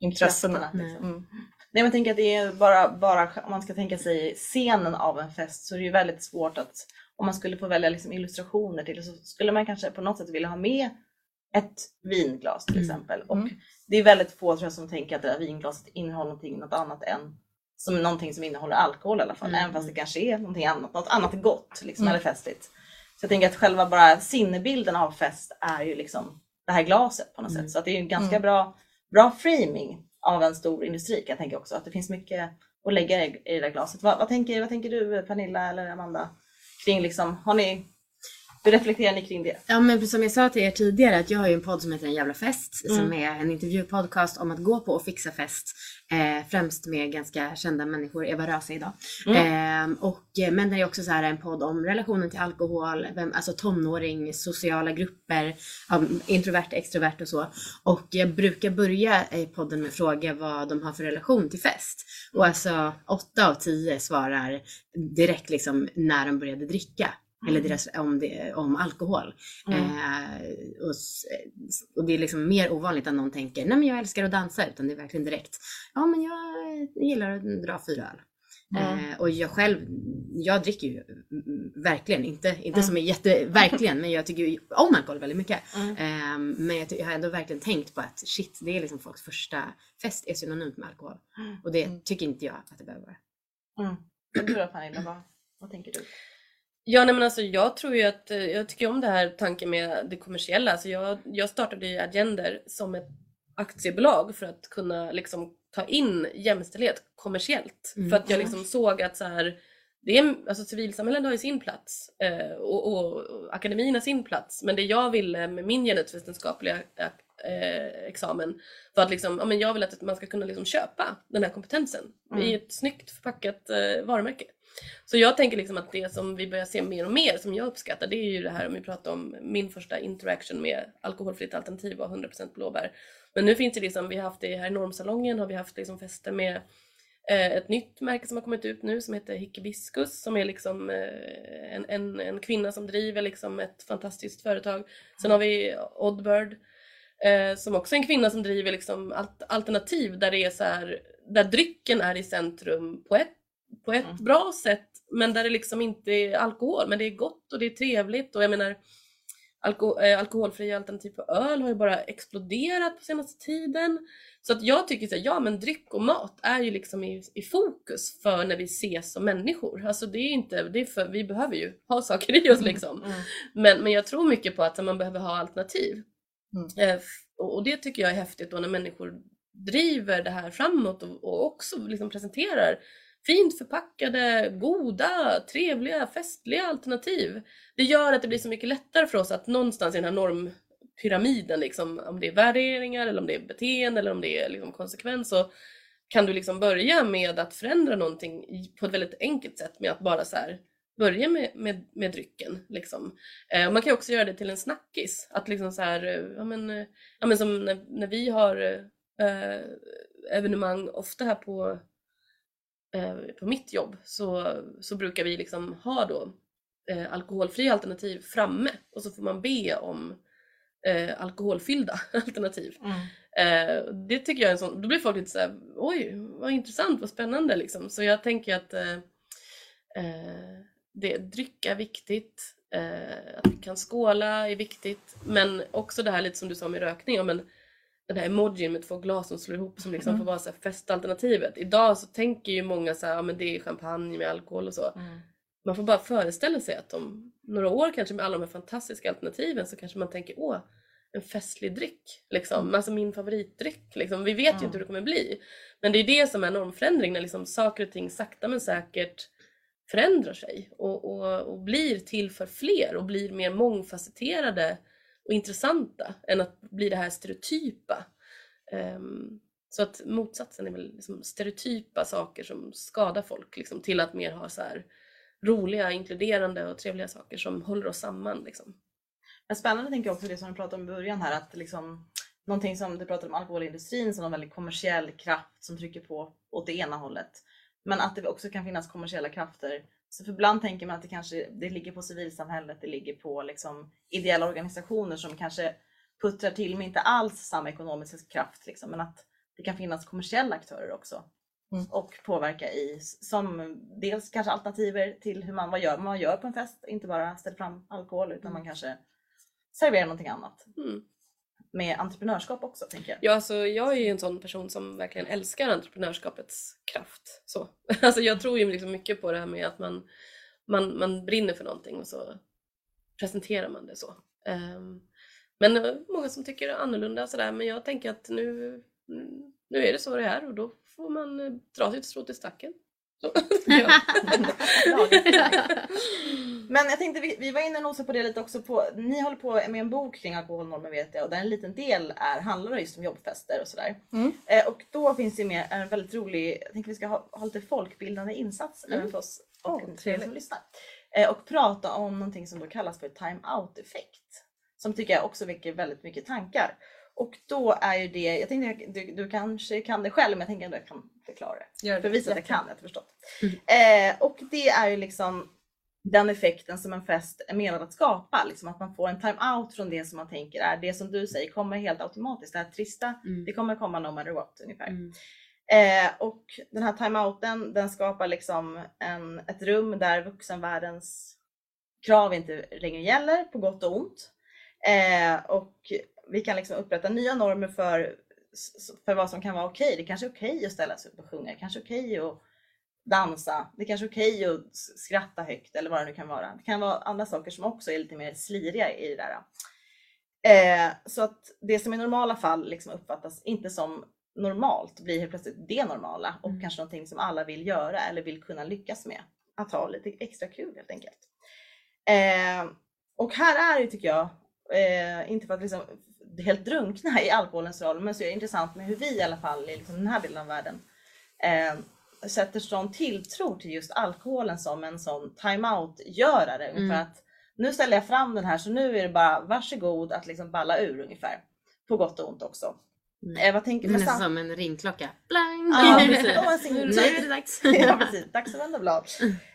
intressena. Liksom. Mm. Nej men tänker att det är bara, bara om man ska tänka sig scenen av en fest så är det ju väldigt svårt att om man skulle få välja liksom illustrationer till så skulle man kanske på något sätt vilja ha med ett vinglas till Mm. exempel. Och Mm. det är väldigt få tror jag, som tänker att det där vinglaset innehåller någonting något annat än som någonting som innehåller alkohol i alla fall. Mm. Även fast det kanske är någonting annat, något annat gott liksom, Mm. eller festligt. Så jag tänker att själva bara sinnebilden av fest är ju liksom det här glaset på något Mm. sätt. Så att det är ju en ganska Mm. bra, bra framing av en stor industri kan jag tänka också. Att det finns mycket att lägga i, i det där glaset. Vad, vad, tänker, vad tänker du Pernilla eller Amanda? Kring liksom, har ni hur reflekterar ni kring det? Ja men som jag sa till er tidigare att jag har ju en podd som heter En jävla fest Mm. som är en intervjupodcast om att gå på och fixa fest. Eh, främst med ganska kända människor, Eva Röse idag. Mm. Eh, och, men det är också så här en podd om relationen till alkohol, vem, alltså tonåring, sociala grupper, introvert, extrovert och så. Och jag brukar börja i podden med att fråga vad de har för relation till fest. Och alltså åtta av tio svarar direkt liksom när de började dricka. Eller deras, om, det, om alkohol. Mm. Eh, och, och det är liksom mer ovanligt att någon tänker, nej men jag älskar att dansa, utan det är verkligen direkt, ja men jag gillar att dra fyra öl. Mm. Eh, och jag själv, jag dricker ju mm, verkligen, inte, inte Mm. som är jätte, verkligen, men jag tycker ju om alkohol väldigt mycket. Mm. Eh, men jag, jag har ändå verkligen tänkt på att shit, det är liksom folks första fest är synonymt med alkohol. Och det Mm. tycker inte jag att det behöver vara. Mm. Du då Pernilla, vad, vad tänker du? Ja, nej men alltså jag tror ju att, eh, jag tycker om det här tanken med det kommersiella. Alltså jag, jag startade ju Agender som ett aktiebolag för att kunna liksom ta in jämställdhet kommersiellt. Mm. För att jag liksom såg att så här, det är, alltså civilsamhället har ju sin plats eh, och, och, och akademin har sin plats. Men det jag ville med min genusvetenskapliga eh, examen var att liksom, ja, men jag vill att man ska kunna liksom köpa den här kompetensen Mm. i ett snyggt förpackat eh, varumärke. Så jag tänker liksom att det som vi börjar se mer och mer som jag uppskattar det är ju det här om vi pratar om min första interaction med alkoholfritt alternativ var 100% blåbär. Men nu finns det liksom, vi har haft det här i normsalongen har vi haft liksom fester med eh, ett nytt märke som har kommit ut nu som heter Hickebiskus som är liksom eh, en, en, en kvinna som driver liksom ett fantastiskt företag. Sen har vi Oddbird eh, som också är en kvinna som driver liksom alternativ där det är så här, där drycken är i centrum på ett, på ett Mm. bra sätt men där det liksom inte är alkohol men det är gott och det är trevligt och jag menar alko, eh, alkoholfria alternativ på öl har ju bara exploderat på senaste tiden. Så att jag tycker så här, ja men dryck och mat är ju liksom i, i fokus för när vi ses som människor. Alltså det är inte, det är för, vi behöver ju ha saker i oss liksom. Mm. Men, men jag tror mycket på att man behöver ha alternativ. Mm. F- och, och det tycker jag är häftigt då när människor driver det här framåt och, och också liksom presenterar fint förpackade, goda, trevliga, festliga alternativ. Det gör att det blir så mycket lättare för oss att någonstans i den här normpyramiden, liksom, om det är värderingar eller om det är beteende eller om det är liksom konsekvens, så kan du liksom börja med att förändra någonting på ett väldigt enkelt sätt med att bara så här börja med, med, med drycken. Liksom. Eh, och man kan ju också göra det till en snackis. Att liksom så här, eh, ja men, eh, ja men som när, när vi har eh, eh evenemang ofta här på, på mitt jobb så, så brukar vi liksom ha då eh, alkoholfria alternativ framme och så får man be om eh, alkoholfyllda <laughs> alternativ. Mm. Eh, det tycker jag är en sån, då blir folk lite såhär, oj vad intressant, vad spännande liksom. Så jag tänker att eh, eh, det, dryck är viktigt, eh, att vi kan skåla är viktigt, men också det här lite som du sa med rökning, ja, men den här emojin med två glas som slår ihop som liksom Mm. får vara så festalternativet. Idag så tänker ju många så här, ja men det är champagne med alkohol och så. Mm. Man får bara föreställa sig att om några år kanske med alla de här fantastiska alternativen så kanske man tänker åh, en festlig dryck. Liksom. Alltså min favoritdryck. Liksom. Vi vet ju Mm. inte hur det kommer bli. Men det är det som är normförändring när liksom saker och ting sakta men säkert förändrar sig och, och, och blir till för fler och blir mer mångfacetterade och intressanta än att bli det här stereotypa. Um, så att motsatsen är väl liksom stereotypa saker som skadar folk liksom, till att mer ha så här roliga, inkluderande och trevliga saker som håller oss samman. Liksom. Men spännande tänker jag också det som du pratade om i början här att liksom någonting som du pratade om alkoholindustrin som en väldigt kommersiell kraft som trycker på åt det ena hållet. Men att det också kan finnas kommersiella krafter. Så för ibland tänker man att det kanske det ligger på civilsamhället, det ligger på liksom ideella organisationer som kanske puttrar till med inte alls samma ekonomiska kraft liksom, men att det kan finnas kommersiella aktörer också. Mm. Och påverka i som dels kanske alternativer till hur man, vad gör man gör på en fest, inte bara ställer fram alkohol utan man kanske serverar någonting annat. Mm. Med entreprenörskap också tänker jag. Ja, alltså, jag är ju en sån person som verkligen älskar entreprenörskapets kraft. Så. <laughs> Alltså, jag tror ju liksom mycket på det här med att man, man, man brinner för någonting och så presenterar man det så. Ehm, men eh, många som tycker annorlunda och sådär, men jag tänker att nu, nu är det så det är och då får man eh, dra sitt strå till stacken. Men jag tänkte, vi, vi var inne och nosade på det lite också. På, ni håller på med en bok kring alkoholnormer vet jag och där en liten del är, handlar just om jobbfester och sådär. Mm. Eh, och då finns det med en väldigt rolig, jag tänker vi ska ha, ha lite folkbildande insats Mm. även för oss och er trevligt. som lyssnar. Eh, och prata om någonting som då kallas för time-out effekt. Som tycker jag också väcker väldigt mycket tankar. Och då är ju det, jag tänkte du, du kanske kan det själv men jag tänker ändå jag kan förklara det. Gör För att visa att jag kan, jag har förstått. Eh, och det är ju liksom den effekten som en fest är menad att skapa. Liksom att man får en time-out från det som man tänker är det som du säger kommer helt automatiskt. Det här trista, Mm. det kommer komma no matter what ungefär. Mm. Eh, och den här time-outen den skapar liksom en, ett rum där vuxenvärldens krav inte längre gäller på gott och ont. Eh, och vi kan liksom upprätta nya normer för, för vad som kan vara okej. Det kanske är okej att ställa sig upp och sjunga. Det kanske är okej att dansa. Det kanske är okej att skratta högt eller vad det nu kan vara. Det kan vara andra saker som också är lite mer sliriga i det där. Eh, så att det som i normala fall liksom uppfattas inte som normalt blir helt plötsligt det normala och Mm. kanske någonting som alla vill göra eller vill kunna lyckas med. Att ha lite extra kul helt enkelt. Eh, och här är det tycker jag, eh, inte för att liksom helt drunkna i alkoholens roll, men så är det intressant med hur vi i alla fall i liksom den här delen av världen eh, sätter sån tilltro till just alkoholen som en sån time-out-görare. Mm. För att nu ställer jag fram den här så nu är det bara varsågod att liksom balla ur ungefär. På gott och ont också. Mm. Eh, vad tänker nästan som en ringklocka. Blang! Ja, <laughs> precis. Nu är det dags. <laughs> ja precis, dags att vända blad.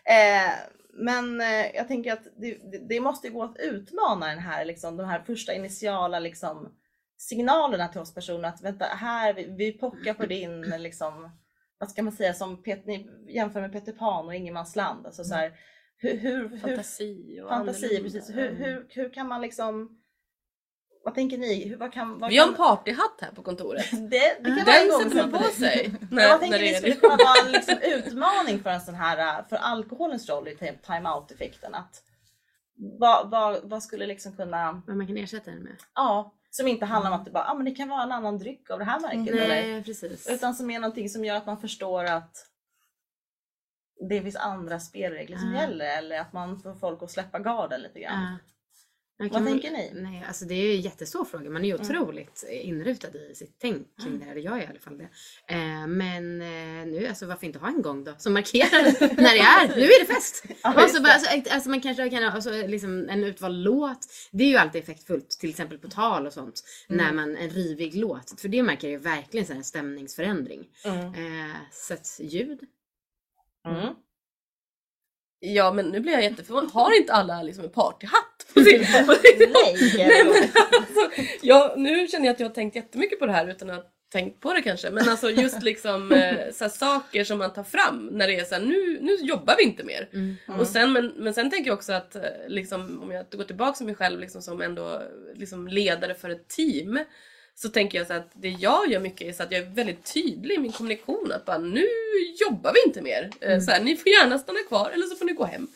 Eh, men eh, jag tänker att det, det, måste gå att utmana den här, liksom, de här första initiala liksom, signalerna till oss personer att vänta här, vi, vi pockar på din, <clears throat> liksom, vad ska man säga, som Pet, ni jämför med Peter Pan och Ingenmansland. Alltså, så här, hur, hur, hur, Fantasi och fantasi, precis. Hur, hur, hur kan man liksom, vad tänker ni? Hur, vad kan, vad Vi har kan, en partyhatt här på kontoret. <laughs> det, det kan Den sätter man på sig. När- vad tänker ni det är skulle kunna vara en liksom <laughs> utmaning för en sån här, äh, för alkoholens roll i time- time-out-effekten? Att vad, vad, vad skulle liksom kunna, Vad man kan ersätta den med. ja, som inte handlar om att det bara, ah, men det kan vara en annan dryck av det här märket eller, Nej, precis. utan som är någonting som gör att man förstår att det finns andra spelregler som Ja. gäller eller att man får folk att släppa garden lite grann. Ja. Vad kan man- tänker ni? Nej, alltså det är en jättesvår fråga. Man är ju Mm. otroligt inrutad i sitt tänk kring det här. Jag är i alla fall det. Eh, men eh, nu, alltså varför inte ha en gång då? Som markerar <laughs> när det är. Nu är det fest! Ja, Och så bara, alltså, alltså man kanske kan ha alltså, liksom en utvald låt. Det är ju alltid effektfullt, till exempel på tal och sånt. Mm. När man, en rivig låt. För det märker jag ju verkligen så här en stämningsförändring. Mm. Eh, så att ljud. Mm. Ja men nu blir jag jätteförvånad. Har inte alla liksom en partyhatt på <laughs> sin... på sin- Nej! alltså, jag, nu känner jag att jag har tänkt jättemycket på det här utan att ha tänkt på det kanske. Men alltså just liksom eh, så här, saker som man tar fram när det är så här, nu, nu jobbar vi inte mer. Mm. Och sen, men, men sen tänker jag också att eh, liksom, om jag går tillbaka till mig själv liksom, som ändå liksom, ledare för ett team så tänker jag så att det jag gör mycket är så att jag är väldigt tydlig i min kommunikation att bara nu jobbar vi inte mer. Eh, Så här, ni får gärna stanna kvar eller så får ni gå hem.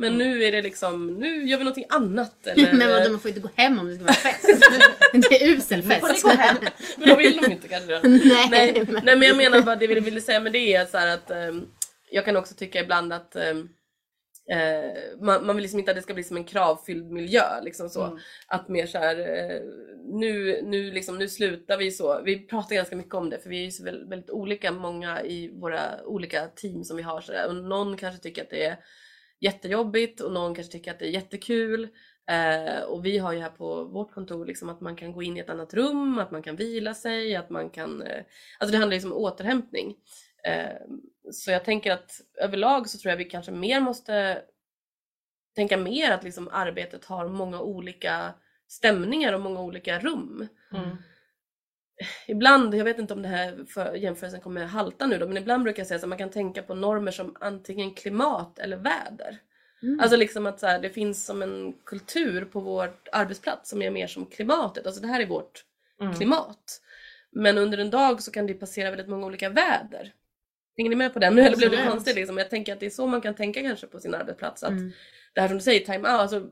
Men nu är det liksom, nu gör vi någonting annat. <laughs> Eller, Men vadå, man får inte gå hem om det ska vara fest. <laughs> det är usel Nu får ni fest. gå hem. men då vill de inte kanske. <laughs> Nej, Nej, men- nej men jag menar bara det vi ville säga med det är så här att ehm, jag kan också tycka ibland att ehm, eh, man, man vill liksom inte att det ska bli som en kravfylld miljö. Liksom så. Mm. Att mer så här, eh, nu, nu, liksom, nu slutar vi så. Vi pratar ganska mycket om det för vi är ju så väldigt, väldigt olika många i våra olika team som vi har. Så där. Och någon kanske tycker att det är jättejobbigt och någon kanske tycker att det är jättekul. Eh, och vi har ju här på vårt kontor liksom att man kan gå in i ett annat rum, att man kan vila sig, att man kan... Eh, alltså det handlar liksom om återhämtning. Eh, så jag tänker att överlag så tror jag vi kanske mer måste tänka mer att liksom arbetet har många olika stämningar och många olika rum. Mm. Ibland, jag vet inte om det här för, jämförelsen kommer halta nu då, men ibland brukar jag säga att man kan tänka på normer som antingen klimat eller väder. Mm. Alltså liksom att så här, det finns som en kultur på vår arbetsplats som är mer som klimatet. Alltså det här är vårt Mm. klimat. Men under en dag så kan det passera väldigt många olika väder. Hänger ni med på den nu eller blev det konstigt? Liksom? Jag tänker att det är så man kan tänka kanske på sin arbetsplats. Att Mm. Det här som du säger, time out. Alltså,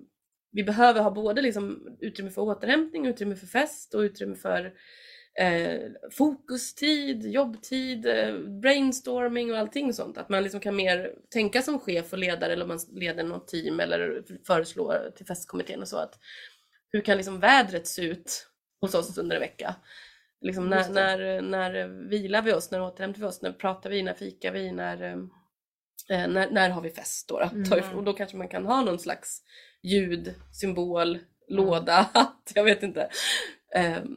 vi behöver ha både liksom utrymme för återhämtning, utrymme för fest och utrymme för eh, fokustid, jobbtid, eh, brainstorming och allting sånt. Att man liksom kan mer tänka som chef och ledare eller om man leder något team eller föreslår till festkommittén och så. att Hur kan liksom vädret se ut hos oss under en vecka? Liksom när, när, när vilar vi oss, när återhämtar vi oss, när pratar vi, när fikar vi, när, eh, eh, när, när har vi fest då? då? Mm. Och då kanske man kan ha någon slags ljud, symbol, låda, hatt, <laughs> jag vet inte. Ehm,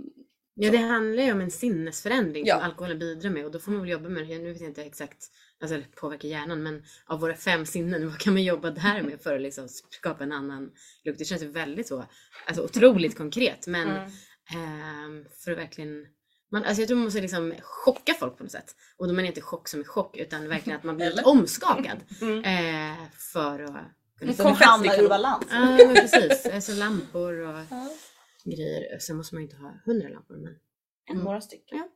Ja, det handlar ju om en sinnesförändring Ja. som alkoholen bidrar med och då får man väl jobba med det. Nu vet jag inte exakt, alltså det påverkar hjärnan, men av våra fem sinnen, <laughs> vad kan man jobba där med för att liksom skapa en annan lukt? Det känns väldigt så, alltså otroligt konkret, men Mm. Ehm, för att verkligen man, alltså jag tror man måste liksom chocka folk på något sätt. Och då menar jag inte chock som är chock utan verkligen att man blir <laughs> Eller? omskakad. <laughs> Mm. Eh, för att kunna Som hamnar ur balans. Ja men precis, alltså lampor och <laughs> Ja. grejer. Sen måste man ju inte ha hundra lampor men Mm. Några stycken. Ja.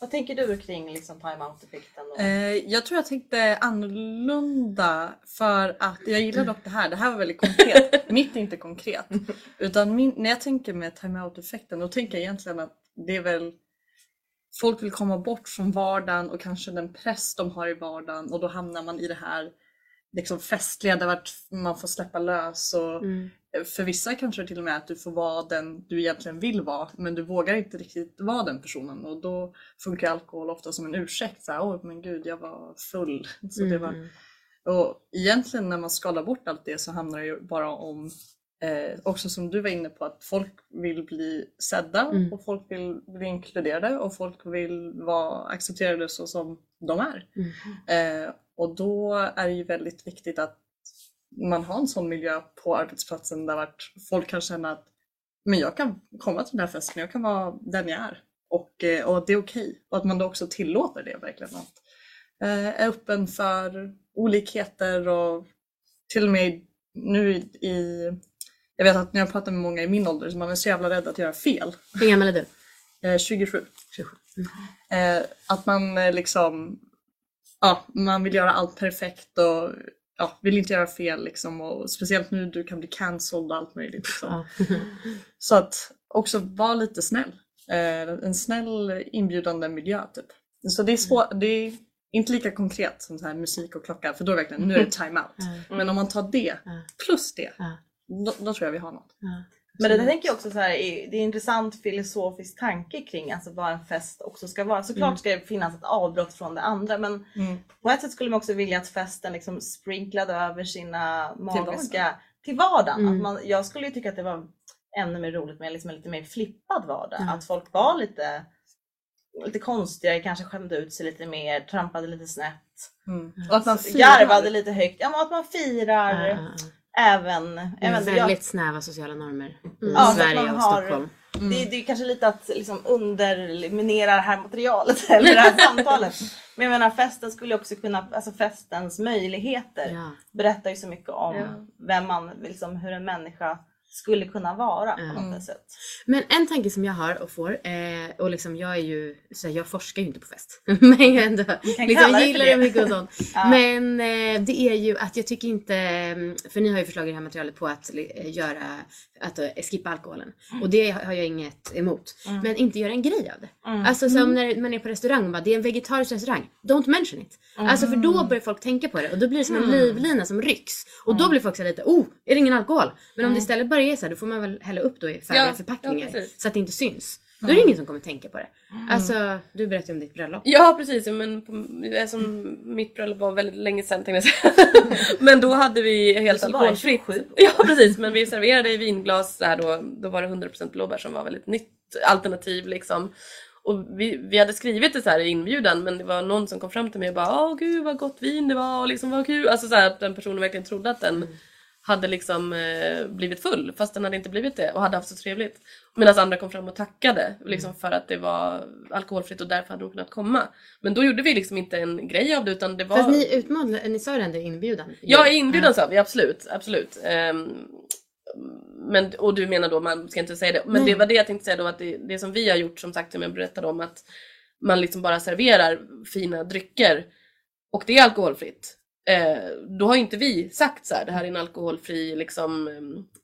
Vad tänker du kring liksom time-out-effekten? och- Eh, jag tror jag tänkte annorlunda för att jag gillar dock det här. Det här var väldigt konkret. <laughs> Mitt är inte konkret. Utan min, när jag tänker med time-out-effekten då tänker jag egentligen att det är väl folk vill komma bort från vardagen och kanske den press de har i vardagen och då hamnar man i det här liksom festliga där man får släppa lös och mm. För vissa kanske det till och med är att du får vara den du egentligen vill vara men du vågar inte riktigt vara den personen och då funkar alkohol ofta som en ursäkt. Så här, Åh men gud jag var full. <laughs> Så det var... Mm. Och egentligen när man skalar bort allt det så handlar det ju bara om eh, också som du var inne på att folk vill bli sedda Mm. och folk vill bli inkluderade och folk vill vara accepterade så som de är. Mm. Eh, och då är det ju väldigt viktigt att man har en sån miljö på arbetsplatsen där folk kan känna att men jag kan komma till den här festen, jag kan vara den jag är. Och, eh, och det är okej. Och att man då också tillåter det verkligen. Att, eh, är öppen för olikheter och till och med nu i, jag vet att när jag pratar med många i min ålder så man är så jävla rädd att göra fel. Hur gammal är du? Eh, 27. 27. Eh, att man eh, liksom, ja, man vill göra allt perfekt och ja, vill inte göra fel liksom. Och speciellt nu du kan bli cancelled och allt möjligt. Liksom. Så att också vara lite snäll. Eh, en snäll inbjudande miljö typ. Så det är svårt, det är inte lika konkret som så här musik och klocka för då är det verkligen, nu är det time-out. Ja. Men om man tar det plus det, då, då tror jag vi har något. Men det där tänker jag också så här, är- det är en intressant filosofisk tanke kring alltså vad en fest också ska vara. Såklart Mm. ska det finnas ett avbrott från det andra men på ett sätt skulle man också vilja att festen liksom sprinklade över sina magiska till vardagen. Mm. Att man, jag skulle ju tycka att det var ännu mer roligt med liksom en lite mer flippad vardag. Mm. Att folk var lite, lite konstigare, kanske skämde ut sig lite mer, trampade lite snett. Mm. Och att man firar. Garvade lite högt. Ja, att man firar Ja, ja, ja. Även... Även väldigt jag, snäva sociala normer i Ja, Sverige och har- Stockholm. Mm. Det, det är kanske lite att liksom underminera det här materialet <laughs> eller det här samtalet. Men jag menar festen skulle också kunna, alltså festens möjligheter Ja. berättar ju så mycket om Ja. vem man, liksom, hur en människa skulle kunna vara på Mm. något sätt. Men en tanke som jag har och får, eh, och liksom jag är ju, så här, jag forskar ju inte på fest. <laughs> men jag ändå liksom, gillar det. mycket och sånt. <laughs> Ja. Men eh, det är ju att jag tycker inte, mm, för ni har ju förslag i det här materialet på att eh, göra, att eh, skippa alkoholen. Och det har jag inget emot. Mm. Men inte göra en grej av det. Mm. Alltså som när man är på restaurang och bara, det är en vegetarisk restaurang. Don't mention it. Alltså för då börjar folk tänka på det och då blir det som en Mm. livlina som rycks. Och då blir folk så här lite, oh, är det ingen alkohol? Men om Mm. det istället bara här, då får man väl hälla upp då i färdiga Ja, förpackningar. ja, så att det inte syns. Då är det ingen som kommer tänka på det. Alltså, du berättade om ditt bröllop. Ja precis, men på, eftersom mitt bröllop var väldigt länge sedan tänkte jag säga. <laughs> Men då hade vi helt alkoholfritt. 27. Ja precis, men vi serverade i vinglas så här då, då var det 100% blåbär som var väldigt nytt alternativ liksom. Och vi, vi hade skrivit det så här i inbjudan men det var någon som kom fram till mig och bara åh gud vad gott vin det var och liksom vad kul. Alltså så här, att den personen verkligen trodde att den hade liksom eh, blivit full fast den hade inte blivit det och hade haft så trevligt. Medan andra kom fram och tackade liksom för att det var alkoholfritt och därför hade de kunnat komma. Men då gjorde vi liksom inte en grej av det utan det var... Fast ni utmanade, ni sa det ändå inbjudan. Ja, inbjudan sa vi absolut, absolut. Ehm, men, och du menar då, man ska inte säga det. Men Nej. det var det jag tänkte säga då att det, det som vi har gjort som sagt som jag berättade om att man liksom bara serverar fina drycker och det är alkoholfritt. Eh, då har inte vi sagt så här, det här är en alkoholfri liksom,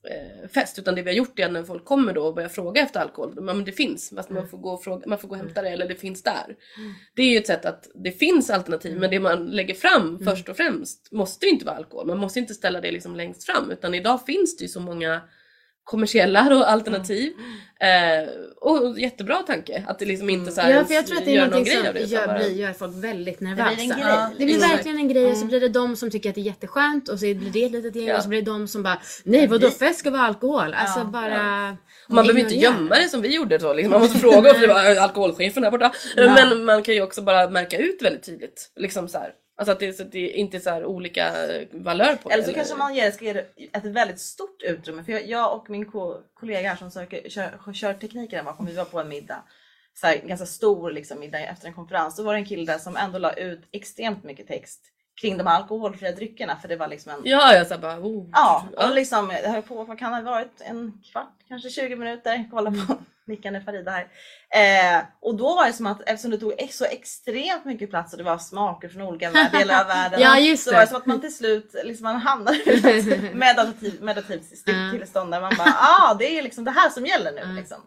eh, fest. Utan det vi har gjort är att när folk kommer då och börjar fråga efter alkohol, då, men det finns. Fast man, får gå och fråga, man får gå och hämta det eller det finns där. Det är ju ett sätt att det finns alternativ men det man lägger fram först och främst måste ju inte vara alkohol. Man måste inte ställa det liksom längst fram utan idag finns det ju så många kommersiella <laughs> då, alternativ. Eh, och jättebra tanke att det liksom inte så här Ja, för jag tror att det är gör någon någonting grej som av det. gör, bara- blir, gör folk väldigt Det nervösa. blir en grej. Ja, Det blir Exakt. verkligen en grej och så Mm. blir det de som tycker att det är jätteskönt och så blir det ett litet gäng Ja. och så blir det de som bara Nej vadå fest ska vara alkohol? Alltså Ja, bara... Man behöver inte gömma det som vi gjorde så. Liksom. Man måste fråga och <laughs> det var alkoholchefen där borta. Ja. Men man kan ju också bara märka ut väldigt tydligt. Liksom så här. Alltså att det, är så att det är inte så här olika valör på Eller så det. kanske man ger, ska ge det ett väldigt stort utrymme. För jag, jag och min ko- kollega här som söker, kör, kör tekniker där bakom, vi var på en middag. Så här, ganska stor liksom, middag efter en konferens. Då var det en kille där som ändå la ut extremt mycket text kring de alkoholfria dryckerna. För det var liksom en Ja, jag sa bara oh. Ja, och liksom, det höll på, vad kan det ha varit? En kvart, kanske 20 minuter. Kolla på nickande Farida här. Eh, och då var det som att eftersom det tog ex- så extremt mycket plats och det var smaker från olika <laughs> delar av världen. Ja, så var det det. som att man till slut liksom, man hamnade i ett <laughs> meditativ, meditativt Ja. tillstånd där man bara ah, det är liksom det här som gäller nu. Liksom.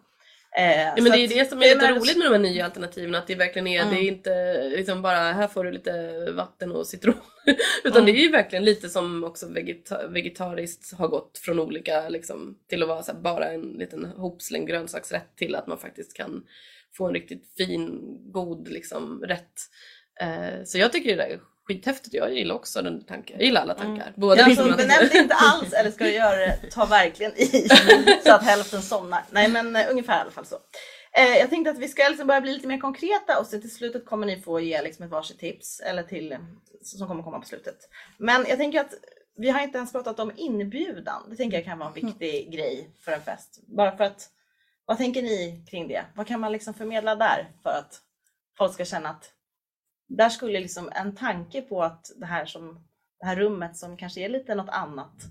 Eh, Ja, men det är ju det som är lite men- roligt med de här nya alternativen. Att det verkligen är, Mm. det är inte liksom bara här får du lite vatten och citron. <laughs> Utan Mm. det är ju verkligen lite som också vegeta- vegetariskt har gått från olika liksom, till att vara här, bara en liten hopslängd grönsaksrätt till att man faktiskt kan få en riktigt fin, god liksom, rätt. Eh, så jag tycker det där är skithäftigt. Jag gillar också den tanken. Jag gillar alla tankar. Både Ja, liksom så att- benämn det inte alls eller ska du göra det, ta verkligen i så att hälften somnar. Nej men eh, ungefär i alla fall så. Eh, jag tänkte att vi ska liksom börja bli lite mer konkreta och sen till slutet kommer ni få ge liksom ett varsitt tips eller till som kommer komma på slutet. Men jag tänker att vi har inte ens pratat om inbjudan. Det tänker jag kan vara en viktig grej för en fest. Bara för att, vad tänker ni kring det? Vad kan man liksom förmedla där för att folk ska känna att där skulle liksom en tanke på att det här, som, det här rummet som kanske är lite något annat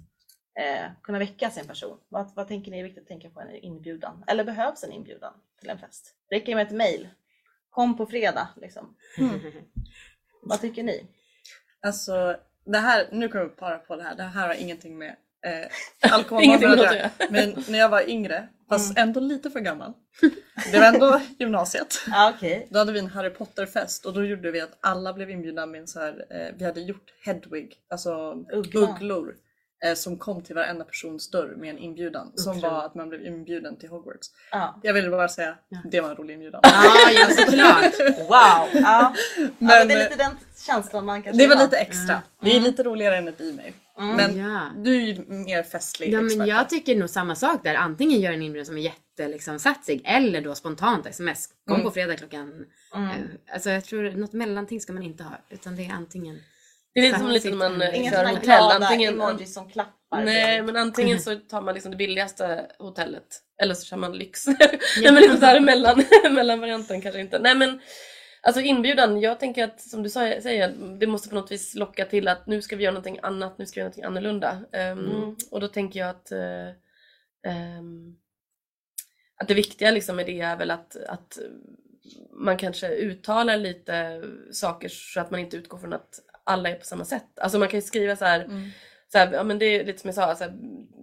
eh, kunna väcka sin person. Vad, vad tänker ni är viktigt att tänka på en inbjudan? Eller behövs en inbjudan till en fest? Räcker det med ett mail? Kom på fredag liksom. <laughs> Vad tycker ni? Alltså, det här, nu kommer jag bara på det här. Det här har ingenting med eh, <laughs> alkohol att göra. Men när jag var yngre, fast Mm. ändå lite för gammal. <laughs> Det var ändå gymnasiet. Ja, okej. Då hade vi en Harry Potter-fest och då gjorde vi att alla blev inbjudna med en så här, eh, vi hade gjort Hedwig, alltså Uggla. ugglor. Eh, som kom till varenda persons dörr med en inbjudan. Som Otroligt. var att man blev inbjuden till Hogwarts. Ja. Jag ville bara säga, Ja. det var en rolig inbjudan. Ja, ja såklart. Wow! Ja, men Men, det är lite den känslan man kanske Det var ha. lite extra. Mm. Det är lite roligare än ett e-mail. Mm. Men Ja. du är ju mer festlig Ja men expert. jag tycker nog samma sak där. Antingen gör en inbjudan som är jätte liksom, satsig eller då spontant sms. Kom Mm. på fredag klockan... Mm. eh, Alltså jag tror något mellanting ska man inte ha. Utan det är antingen... Det är lite som lite när man kör hotell. Antingen, emojis som klappar. Nej men antingen så tar man liksom det billigaste hotellet eller så kör man lyx. <laughs> Nej men liksom så här mellan, <laughs> mellanvarianten kanske inte. Nej men alltså inbjudan, jag tänker att som du säger, det måste på något vis locka till att nu ska vi göra någonting annat, nu ska vi göra någonting annorlunda. Ehm, Mm. Och då tänker jag att eh, ehm, att det viktiga liksom med det är väl att, att man kanske uttalar lite saker så att man inte utgår från att alla är på samma sätt. Alltså man kan ju skriva så här, Mm. Så här, ja, men det är lite som jag sa, så här,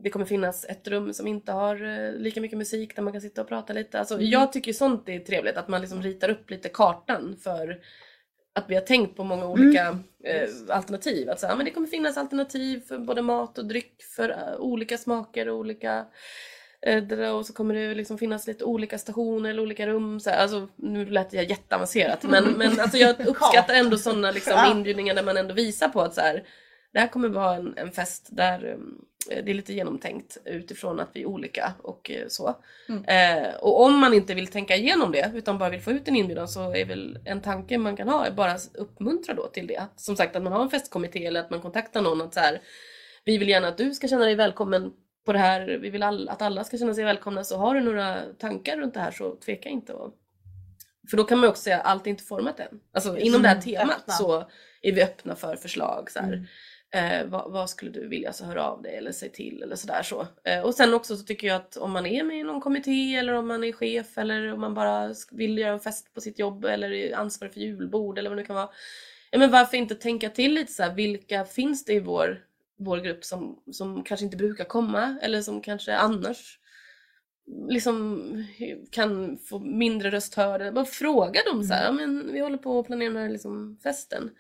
det kommer finnas ett rum som inte har eh, lika mycket musik där man kan sitta och prata lite. Alltså, Mm. Jag tycker sånt är trevligt, att man liksom ritar upp lite kartan för att vi har tänkt på många olika eh, alternativ. Att så här, ja, men det kommer finnas alternativ för både mat och dryck för eh, olika smaker och olika eh, och så kommer det liksom finnas lite olika stationer eller olika rum. Så här. Alltså, nu lät jag jätteavancerat men, men alltså, jag <laughs> uppskattar ändå sådana liksom, inbjudningar där man ändå visar på att så här, det här kommer vara en, en fest där um, det är lite genomtänkt utifrån att vi är olika och eh, så. Mm. Eh, och om man inte vill tänka igenom det utan bara vill få ut en inbjudan så är väl en tanke man kan ha är bara uppmuntra då till det. Som sagt att man har en festkommitté eller att man kontaktar någon att så här, vi vill gärna att du ska känna dig välkommen på det här, vi vill all, att alla ska känna sig välkomna så har du några tankar runt det här så tveka inte. Och, för då kan man också säga att allt är inte format än. Alltså inom det här Mm, temat öppna. så är vi öppna för förslag. Så här. Mm. Eh, vad, vad skulle du vilja så höra av dig eller säg till eller sådär så. Eh, och sen också så tycker jag att om man är med i någon kommitté eller om man är chef eller om man bara vill göra en fest på sitt jobb eller är ansvarig för julbord eller vad det nu kan vara. ja, men varför inte tänka till lite så här, vilka finns det i vår, vår grupp som, som kanske inte brukar komma eller som kanske annars liksom kan få mindre rösthörda. Bara fråga dem så här, ja, men vi håller på att planera den här liksom, festen.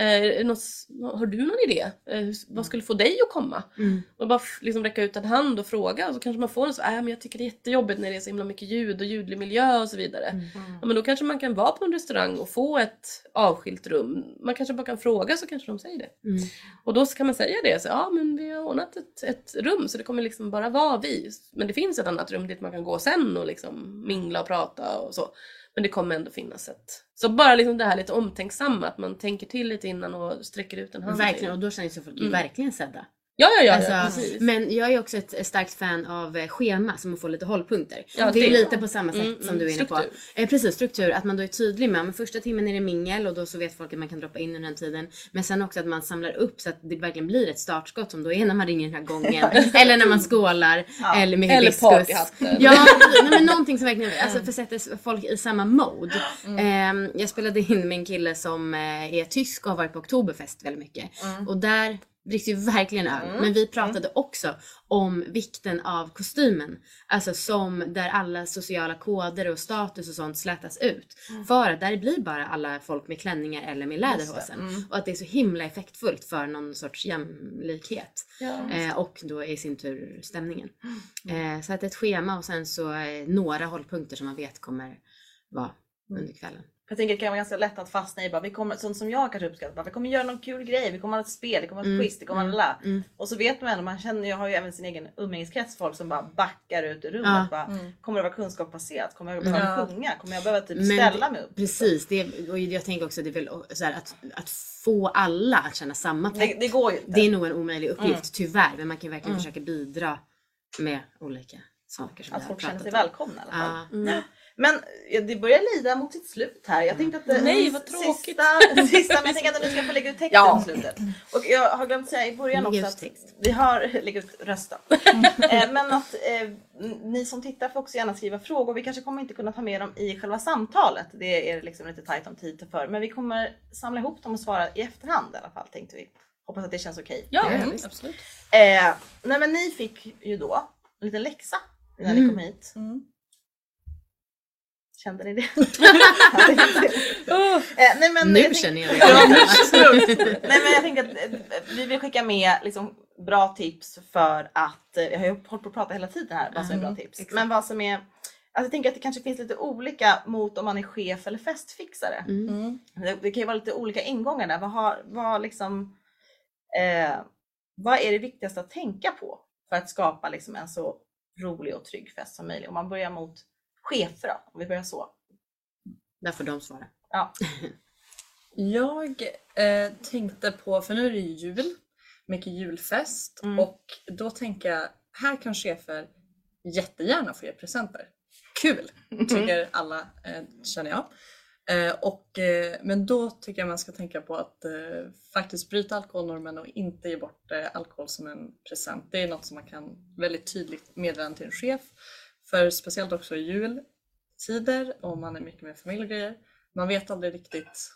Eh, något, har du någon idé? Eh, vad skulle få dig att komma? Mm. Och bara liksom räcka ut en hand och fråga och så kanske man får en så äh, men jag tycker det är jättejobbigt när det är så himla mycket ljud och ljudlig miljö och så vidare. Mm. Ja, men då kanske man kan vara på en restaurang och få ett avskilt rum. Man kanske bara kan fråga så kanske de säger det. Mm. Och då kan man säga det, så, ja men vi har ordnat ett, ett rum så det kommer liksom bara vara vi. Men det finns ett annat rum dit man kan gå sen och liksom mingla och prata och så. Men det kommer ändå finnas ett. Så bara liksom det här lite omtänksamma, att man tänker till lite innan och sträcker ut en hand. Verkligen, och då känner sig folk Mm. verkligen sedda. Ja, ja, ja, Alltså, ja men jag är också ett starkt fan av eh, schema som man får lite hållpunkter. Ja, det är lite på samma sätt Mm, som mm, du är inne på. struktur. Eh, precis, struktur. Att man då är tydlig med att första timmen är det mingel och då så vet folk att man kan droppa in under den tiden. Men sen också att man samlar upp så att det verkligen blir ett startskott som då är när man ringer den här gången. <laughs> eller när man skålar. Eller med Eller partyhatten. Ja, nej, men någonting som verkligen alltså, försätter folk i samma mode. Ehm, jag spelade in med en kille som eh, är tysk och har varit på Oktoberfest väldigt mycket. Och där dricks ju verkligen öl. Men vi pratade också om vikten av kostymen. Alltså som där alla sociala koder och status och sånt slätas ut. För att där blir bara alla folk med klänningar eller med läderhosen. Och att det är så himla effektfullt för någon sorts jämlikhet. Ja. Eh, och då i sin tur stämningen. Eh, så att ett schema och sen så eh, några hållpunkter som man vet kommer vara under kvällen. Jag tänker det kan vara ganska lätt att fastna i bara, vi kommer, sånt som jag kanske uppskattar, bara, vi kommer göra någon kul grej, vi kommer ha ett spel, det kommer ha ett Mm, quiz, det kommer mm, ha la. mm. Och så vet man ändå, man känner, jag har ju även sin egen umgängeskrets, folk som bara backar ut ur rummet. Ja. Bara, Mm. Kommer det vara kunskapsbaserat? Kommer jag behöva Ja. sjunga? Kommer jag behöva typ Men ställa mig upp? Precis, det, och jag tänker också det är väl så här, att, att få alla att känna samma Det, pepp. det går ju inte. Det är nog en omöjlig uppgift Mm. tyvärr men man kan verkligen Mm. försöka bidra med olika saker som att vi folk känner sig om. välkomna i alla fall. Ja. Mm. Men det börjar lida mot sitt slut här. Jag tänkte att det, Nej, vad tråkigt. <laughs> Sista, sista, men jag tänker att du ska få lägga ut texten Ja. i slutet. Och jag har glömt säga i början också att text. vi har, <laughs> lägg ut rösten. <laughs> eh, men att eh, ni som tittar får också gärna skriva frågor. Vi kanske kommer inte kunna ta med dem i själva samtalet. Det är liksom lite tajt om tid för. Men vi kommer samla ihop dem och svara i efterhand i alla fall tänkte vi. Hoppas att det känns okej. Ja, Ja, mm, absolut. Eh, nej men ni fick ju då en liten läxa när ni Mm. kom hit. Mm. Kände ni det? <laughs> Oh, eh, nej, men Nu jag känner jag Ja, det. <laughs> Nej men jag tänker att eh, vi vill skicka med liksom bra tips för att, eh, jag har ju hållit på att prata hela tiden här vad som är bra Mm, tips. exakt. Men vad som är, alltså jag tänker att det kanske finns lite olika mot om man är chef eller festfixare. Mm. Mm. Det, det kan ju vara lite olika ingångar där. Vad, har, vad, liksom, eh, vad är det viktigaste att tänka på för att skapa liksom en så rolig och trygg fest som möjligt? Om man börjar mot chefer då, om vi börjar så. Där får de svara. Ja. <laughs> Jag eh, tänkte på, för nu är det ju jul, mycket julfest Mm. och då tänker jag, här kan chefer jättegärna få ge presenter. Kul, tycker alla, eh, känner jag. Eh, och, eh, men då tycker jag man ska tänka på att eh, faktiskt bryta alkoholnormen och inte ge bort eh, alkohol som en present. Det är något som man kan väldigt tydligt meddela till en chef. För speciellt också i jultider och man är mycket med familj och grejer. Man vet aldrig riktigt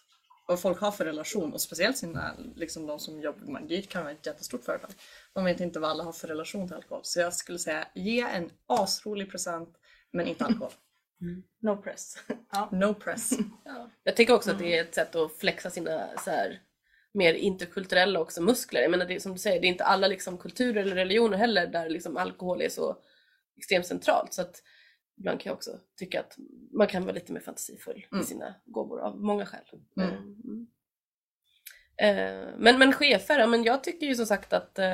vad folk har för relation och speciellt sina, liksom de som jobbar med det kan vara ett jättestort företag. Man vet inte vad alla har för relation till alkohol. Så jag skulle säga ge en asrolig present men inte alkohol. <laughs> No press. <laughs> ja. No press. <laughs> Ja. Jag tänker också att det är ett sätt att flexa sina så här, mer interkulturella också muskler. Jag menar det som du säger, det är inte alla liksom, kulturer eller religioner heller där liksom, alkohol är så extremt centralt. Så att ibland kan jag också tycka att man kan vara lite mer fantasifull Mm. i sina gåvor av många skäl. Mm. Eh, mm. Eh, Men, men chefer, ja, men jag tycker ju som sagt att eh,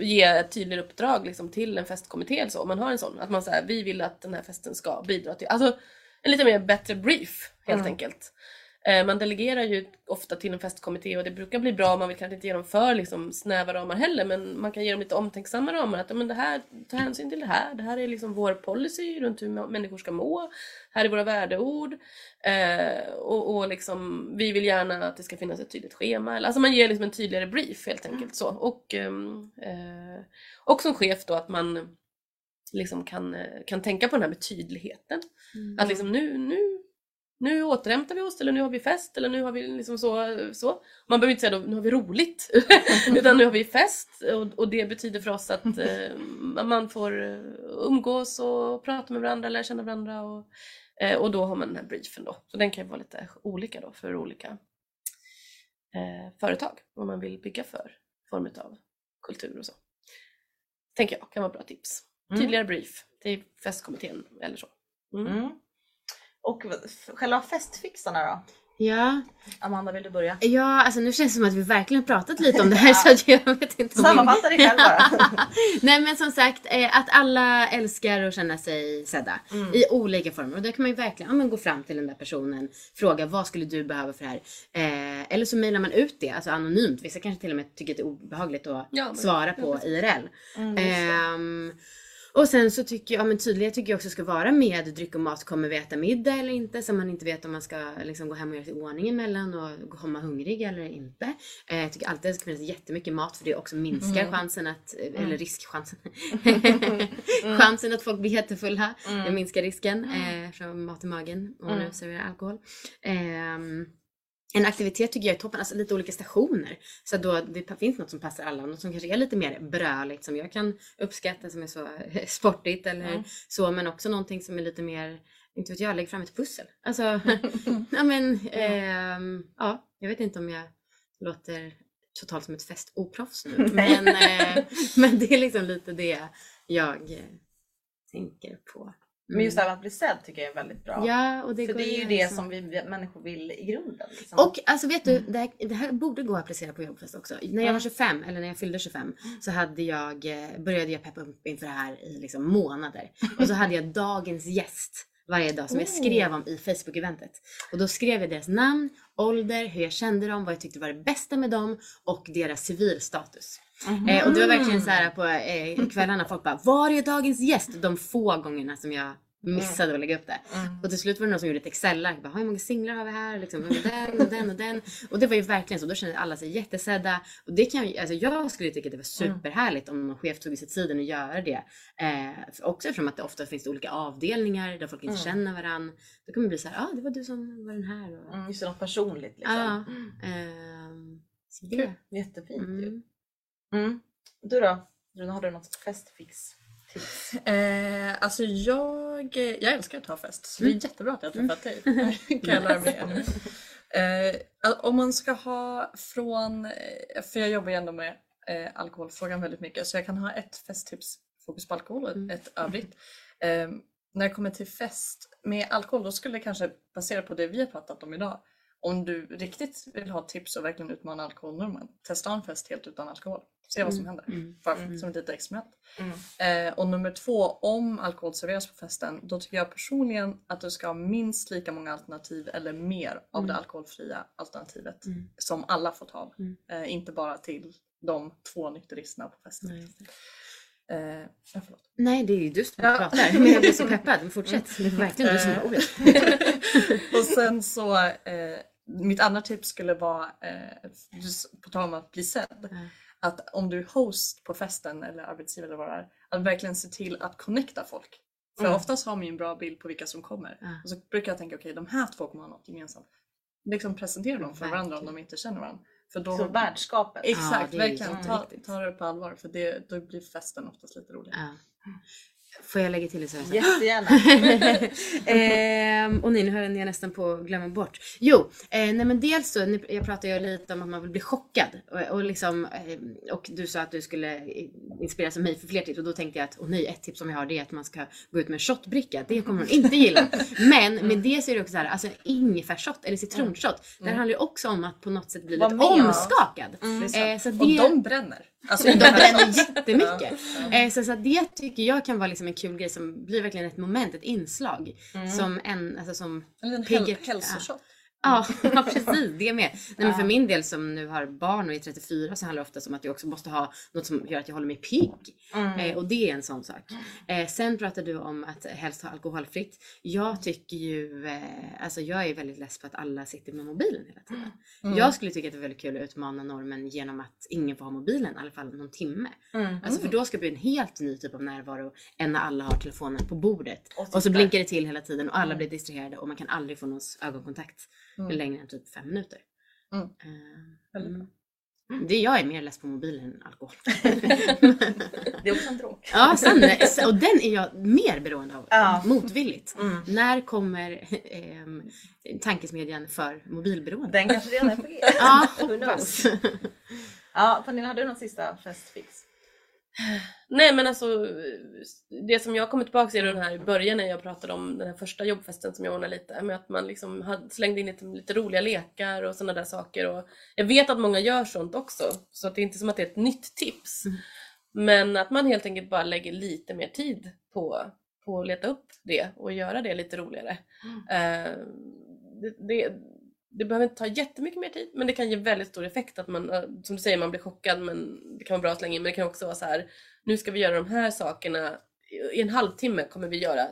ge ett tydligare uppdrag liksom, till en festkommitté eller så, om man har en sån. Att man säger vi vill att den här festen ska bidra till, alltså en lite mer bättre brief helt Mm. enkelt. Eh, man delegerar ju ofta till en festkommitté och det brukar bli bra, man vill kanske inte ge dem för liksom, snäva ramar heller men man kan ge dem lite omtänksamma ramar. Att men det här, ta hänsyn till det här, det här är liksom vår policy runt hur mä- människor ska må. Här är våra värdeord. Eh, och, och liksom, vi vill gärna att det ska finnas ett tydligt schema. Alltså man ger liksom en tydligare brief helt enkelt. Så. Och, ehm, eh, och som chef då att man liksom kan, eh, kan tänka på den här med tydligheten. Att liksom nu, nu nu återhämtar vi oss eller nu har vi fest eller nu har vi liksom så. så. Man behöver inte säga då, nu har vi roligt <laughs> utan nu har vi fest och, och det betyder för oss att <laughs> eh, man får eh, umgås och prata med varandra, lära känna varandra och, eh, och då har man den här briefen då. Så den kan ju vara lite olika då för olika eh, företag vad man vill bygga för form av kultur och så. Tänker jag kan vara bra tips. Mm. Tydligare brief till festkommittén eller så. Mm. Mm. Och själva festfixarna då? Ja, Amanda, vill du börja? ja alltså nu känns det som att vi verkligen pratat lite om <laughs> det här så att jag vet inte Sammanfatta dig själv bara. <laughs> Nej men som sagt, eh, att alla älskar att känna sig sedda Mm. i olika former. Och där kan man ju verkligen ja, men gå fram till den där personen, fråga vad skulle du behöva för det här? Eh, eller så mejlar man ut det, alltså anonymt. Vissa kanske till och med tycker att det är obehagligt att Ja, svara på ja, IRL. Mm, och sen så tycker jag, ja men tydlighet tycker jag också ska vara med dryck och mat. Kommer vi äta middag eller inte? Så man inte vet om man ska liksom gå hem och göra sig i ordning emellan och komma hungrig eller inte. Eh, jag tycker alltid att det ska finnas jättemycket mat för det också minskar Mm. chansen att, eh, eller riskchansen. <laughs> Mm. chansen att folk blir jättefulla. Det Mm. minskar risken eh, från mat i magen och Mm. nu serverar alkohol. Ehm, en aktivitet tycker jag är toppen, alltså lite olika stationer. Så att då det finns något som passar alla, något som kanske är lite mer bröligt som jag kan uppskatta som är så <laughs> sportigt eller Mm. så men också någonting som är lite mer, inte vet jag, lägg fram ett pussel. Alltså, <laughs> <laughs> ja men, ehm, ja, jag vet inte om jag låter totalt som ett festoproffs nu men, eh, men det är liksom lite det jag eh, tänker på. Men just det här med att bli sedd tycker jag är väldigt bra. Ja, och det För det är ju liksom- det som vi människor vill i grunden. Liksom. Och alltså vet du, det här, det här borde gå att applicera på jobbfest också. När jag var 25, eller när jag fyllde 25, så hade jag, eh, började jag peppa upp inför det här i liksom månader. Och så hade jag dagens gäst varje dag som jag skrev om i Facebook-eventet. Och då skrev jag deras namn, ålder, hur jag kände dem, vad jag tyckte var det bästa med dem och deras civilstatus. Mhm. Eh, och det var verkligen så här på eh, kvällarna folk bara Var är dagens gäst? De få gångerna som jag missade att lägga upp det. Mm. Och till slut var det någon som gjorde ett Excel-ark. Hur många singlar har vi här? Liksom, den och den och den. <laughs> Och det var ju verkligen så. Då kände alla sig jättesedda. Och det kan alltså jag skulle tycka att det var Mm. superhärligt om någon chef tog sig tiden att göra det. Eh, för också eftersom att det ofta finns olika avdelningar där folk inte Mm. känner varandra. Då kan man bli så här, ja ah, det var du som var den här. Och, Mm, just det, något personligt liksom. Ja. ehm, så det. Kul. Jättefint ju. Mm. Mm. Du då? Har du något festfix? Tips? Eh, alltså jag, jag älskar att ha fest så det är jättebra att jag har träffat dig. kan jag lära <laughs> mig ännu. Eh, om man ska ha från, eh, för jag jobbar ju ändå med eh, alkoholfrågan väldigt mycket så jag kan ha ett festtips fokus på alkohol och Mm. ett övrigt. Eh, när det kommer till fest med alkohol då skulle det kanske baserat på det vi har pratat om idag om du riktigt vill ha tips och verkligen utmana alkoholnormen, testa en fest helt utan alkohol. Se vad som händer. Mm. Bara Mm. som ett litet experiment. Mm. Eh, och nummer två, om alkohol serveras på festen, då tycker jag personligen att du ska ha minst lika många alternativ eller mer av det Mm. alkoholfria alternativet Mm. som alla får ta av. Mm. Eh, inte bara till de två nykteristerna på festen. Nej. Eh, ja. Nej, det är ju du som Ja. pratar. Men jag blir så peppad. Men <laughs> fortsätt. Det är verkligen du som har ordet. <laughs> och sen så, eh, mitt andra tips skulle vara, eh, på tal om att bli sedd. Att om du är host på festen eller arbetsgivare eller vad det är, att verkligen se till att connecta folk. För Mm. oftast har man ju en bra bild på vilka som kommer. Ja. Och så brukar jag tänka, okej de här två kommer ha något gemensamt. Liksom presentera dem för varandra om Verkligen. de inte känner varandra. För då, Så värdskapet. Exakt, Ja, verkligen. Ta, ta det på allvar för det, då blir festen oftast lite roligare. Ja. Får jag lägga till det så? här? Jättegärna. <laughs> ehm, och nej, nu höll jag nästan på att glömma bort. Jo, eh, nej men dels så, jag pratade ju lite om att man vill bli chockad. Och, och, liksom, eh, och du sa att du skulle eh, inspireras av mig för fler tips. Och då tänkte jag att, åh nej, ett tips som jag har det är att man ska gå ut med en shotbricka. Det kommer hon inte gilla. Men med det så är det också så här, alltså ingefärsshot eller citronshot. Det handlar ju också om att på något sätt bli Var lite med. omskakad. Mm. Eh, så Och det- de bränner. Alltså, de bränner jättemycket. Ja, Eh, så, så det tycker jag kan vara liksom en kul grej som blir verkligen ett moment, ett inslag. Mm. Som en, alltså som, En liten häl- hälsoshot. Ja, <laughs> ja, precis. Det med. Nej, men för min del som nu har barn och är 34 så handlar det ofta om att jag också måste ha något som gör att jag håller mig pigg. Mm. Eh, och det är en sån sak. Eh, sen pratar du om att helst ha alkoholfritt. Jag tycker ju, eh, alltså jag är väldigt less på att alla sitter med mobilen hela tiden. Mm. Jag skulle tycka att det är väldigt kul att utmana normen genom att ingen får ha mobilen i alla fall någon timme. Mm. Alltså för då ska det bli en helt ny typ av närvaro än när alla har telefonen på bordet. Och Och så blinkar det till hela tiden och alla Mm. blir distraherade och man kan aldrig få någon ögonkontakt Mm. längre än typ fem minuter. Mm. Eh, mm. Det jag är mer less på mobilen än alkohol. <laughs> <laughs> Det är också en drog. ja, sen, och den är jag mer beroende av. Ja. Motvilligt. Mm. När kommer ehm, tankesmedjan för mobilberoende? Den kanske redan är på. Ja, hoppas. Ja, Pernilla, hade du någon sista festfix? Nej men alltså det som jag kommer tillbaka till den här i början när jag pratade om den här första jobbfesten som jag ordnade lite med att man liksom hade, slängde in lite, lite roliga lekar och sådana där saker och jag vet att många gör sånt också så att det är inte som att det är ett nytt tips. Mm. Men att man helt enkelt bara lägger lite mer tid på, på att leta upp det och göra det lite roligare. Eh, det, det, det behöver inte ta jättemycket mer tid men det kan ge väldigt stor effekt att man, eh, som du säger, man blir chockad men det kan vara bra att slänga in men det kan också vara så här nu ska vi göra de här sakerna, i en halvtimme kommer vi göra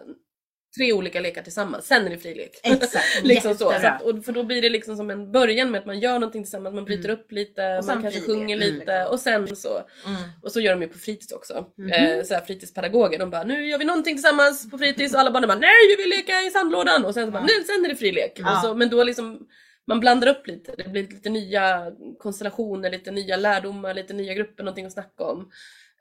tre olika lekar tillsammans, sen är det frilek. Exakt, <laughs> liksom så. så att, och för då blir det liksom som en början med att man gör någonting tillsammans, man bryter upp lite, man kanske sjunger mm, lite liksom. och sen så. Mm. Och så gör de ju på fritids också. Mhm. Eh, så här fritidspedagoger, de bara nu gör vi någonting tillsammans på fritids och alla barnen bara nej vi vill leka i sandlådan och sen så bara nu sen är det frilek. Ja. Så, men då liksom man blandar upp lite, det blir lite nya konstellationer, lite nya lärdomar, lite nya grupper, någonting att snacka om.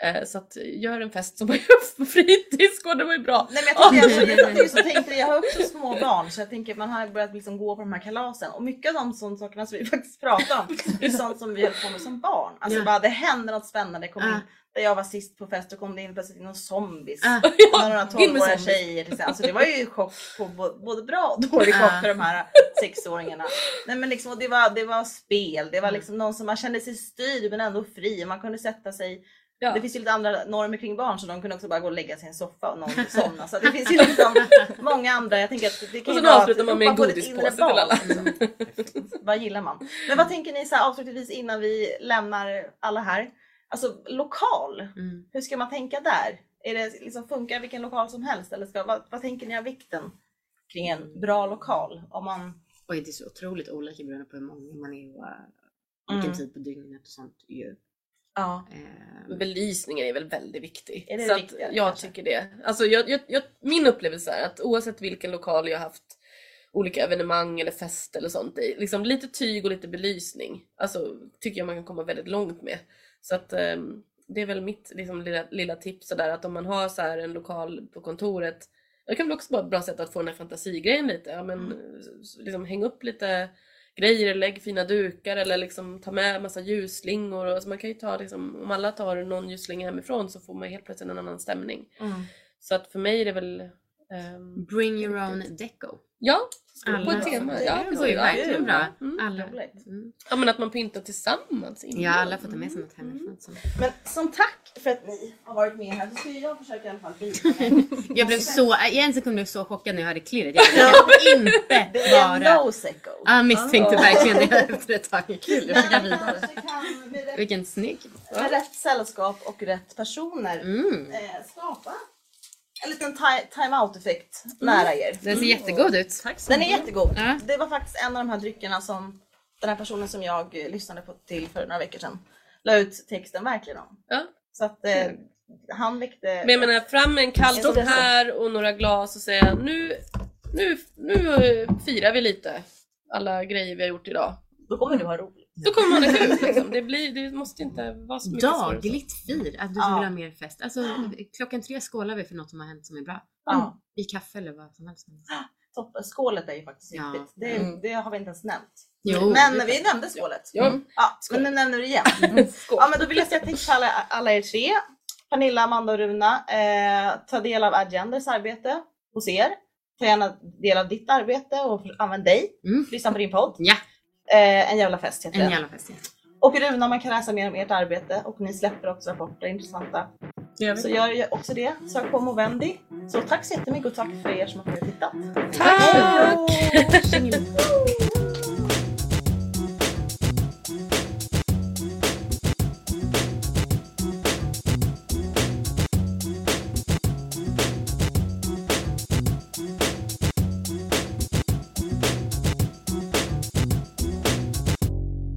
Eh, så att gör en fest som man gör på fritids, går det var ju bra. Nej, men jag, tänker, jag, jag, jag, så tänkte, jag har också små barn så jag tänker att man har börjat liksom gå på de här kalasen och mycket av de sån sakerna som vi <laughs> faktiskt pratar om är sånt som vi höll på med som barn. Alltså Ja. bara det händer något spännande. Kom in, Ah. där jag var sist på fest och kom det in plötsligt in någon zombies. Ah. Och några in med 12-åriga zombies. tjejer. Alltså det var ju chock på både bra och dålig chock Ah. för de här sexåringarna. Nej men liksom, det, var, det var spel, det var liksom någon som man kände sig styrd men ändå fri. Man kunde sätta sig Ja. det finns ju lite andra normer kring barn så de kunde också bara gå och lägga sig i en soffa och någon <laughs> somna. Så det finns ju liksom många andra. Jag tänker att det kan Och vara avslutar man med en godispåse till alla. Mm. Vad gillar man? Men vad tänker ni så här, avslutningsvis innan vi lämnar alla här? Alltså lokal, Mm. hur ska man tänka där? Är det liksom, funkar vilken lokal som helst? Eller ska, vad, vad tänker ni har vikten kring en bra lokal? Om man, Oj, det är så otroligt olika beroende på hur många man är och uh, vilken Mm. tid på dygnet och sånt. Ju. Ja. Eh, Belysningen är väl väldigt viktig. Är det så viktiga, jag kanske? tycker det. Alltså jag, jag, jag, min upplevelse är att oavsett vilken lokal jag haft olika evenemang eller fest eller sånt i, liksom lite tyg och lite belysning. Alltså tycker jag man kan komma väldigt långt med. Så att ehm, det är väl mitt liksom, lilla, lilla tips sådär att om man har så en lokal på kontoret det kan väl också vara ett bra sätt att få den här fantasigrejen lite. Ja, men, Mm. liksom, häng upp lite grejer, lägg fina dukar eller liksom ta med massa ljusslingor. Och, så man kan ju ta, liksom, om alla tar någon ljusslinga hemifrån så får man helt plötsligt en annan stämning. Mm. Så att för mig är det väl... ehm, bring your own deco. ja, på Alla. ett tema. Ja, Det går ju precis. verkligen bra. Mm. Alla. Roligt. Mm. Ja men att man pyntar tillsammans. innan. Ja, alla får ta med sig något hemifrån. Så. Men som tack för att ni har varit med här så ska jag försöka i alla fall <laughs> Jag blev så, i en sekund blev jag så chockad när jag hörde klirret. Jag kan inte <laughs> Det är vara... no secco. Jag misstänkte verkligen det efter ett tag. Kul, jag ska vidare. Vilken snygg. med rätt sällskap och rätt personer Mm. eh, skapa en liten ti- time-out effekt nära er. Den ser jättegod ut. Tack så Den är jättegod. Ja. Det var faktiskt en av de här dryckerna som den här personen som jag lyssnade på till för några veckor sedan la ut texten verkligen om. Ja. Så att eh, han väckte... Men jag menar fram med en kall så. här och några glas och säga nu, nu, nu eh, firar vi lite alla grejer vi har gjort idag. Då kommer du ha roligt. Då kommer man ha kul liksom. det, blir, det måste inte vara så mycket. Dagligt fir. Att du Ja. vill ha mer fest. Alltså klockan tre skålar vi för något som har hänt som är bra. Ja. I kaffe eller vad som helst. Skålet är ju faktiskt Ja. viktigt. Det, Mm. det har vi inte ens nämnt. Jo. men vi nämnde skålet. Ja. Mm. Ja, men nu nämner vi det igen. Skål. Ja, men då vill jag säga tack till alla, alla er tre. Pernilla, Amanda och Runa. Eh, ta del av Agenders arbete hos er. Ta gärna del av ditt arbete och använd dig. Mm. Lyssna på din podd. Ja, Eh, en jävla fest heter en jävla fest. Ja. Och Runa, man kan läsa mer om ert arbete och ni släpper också rapporter intressanta. Gör. Så gör också det. Sök på Movendi. Så tack så jättemycket och tack för er som har tittat. Tack! Då! <laughs>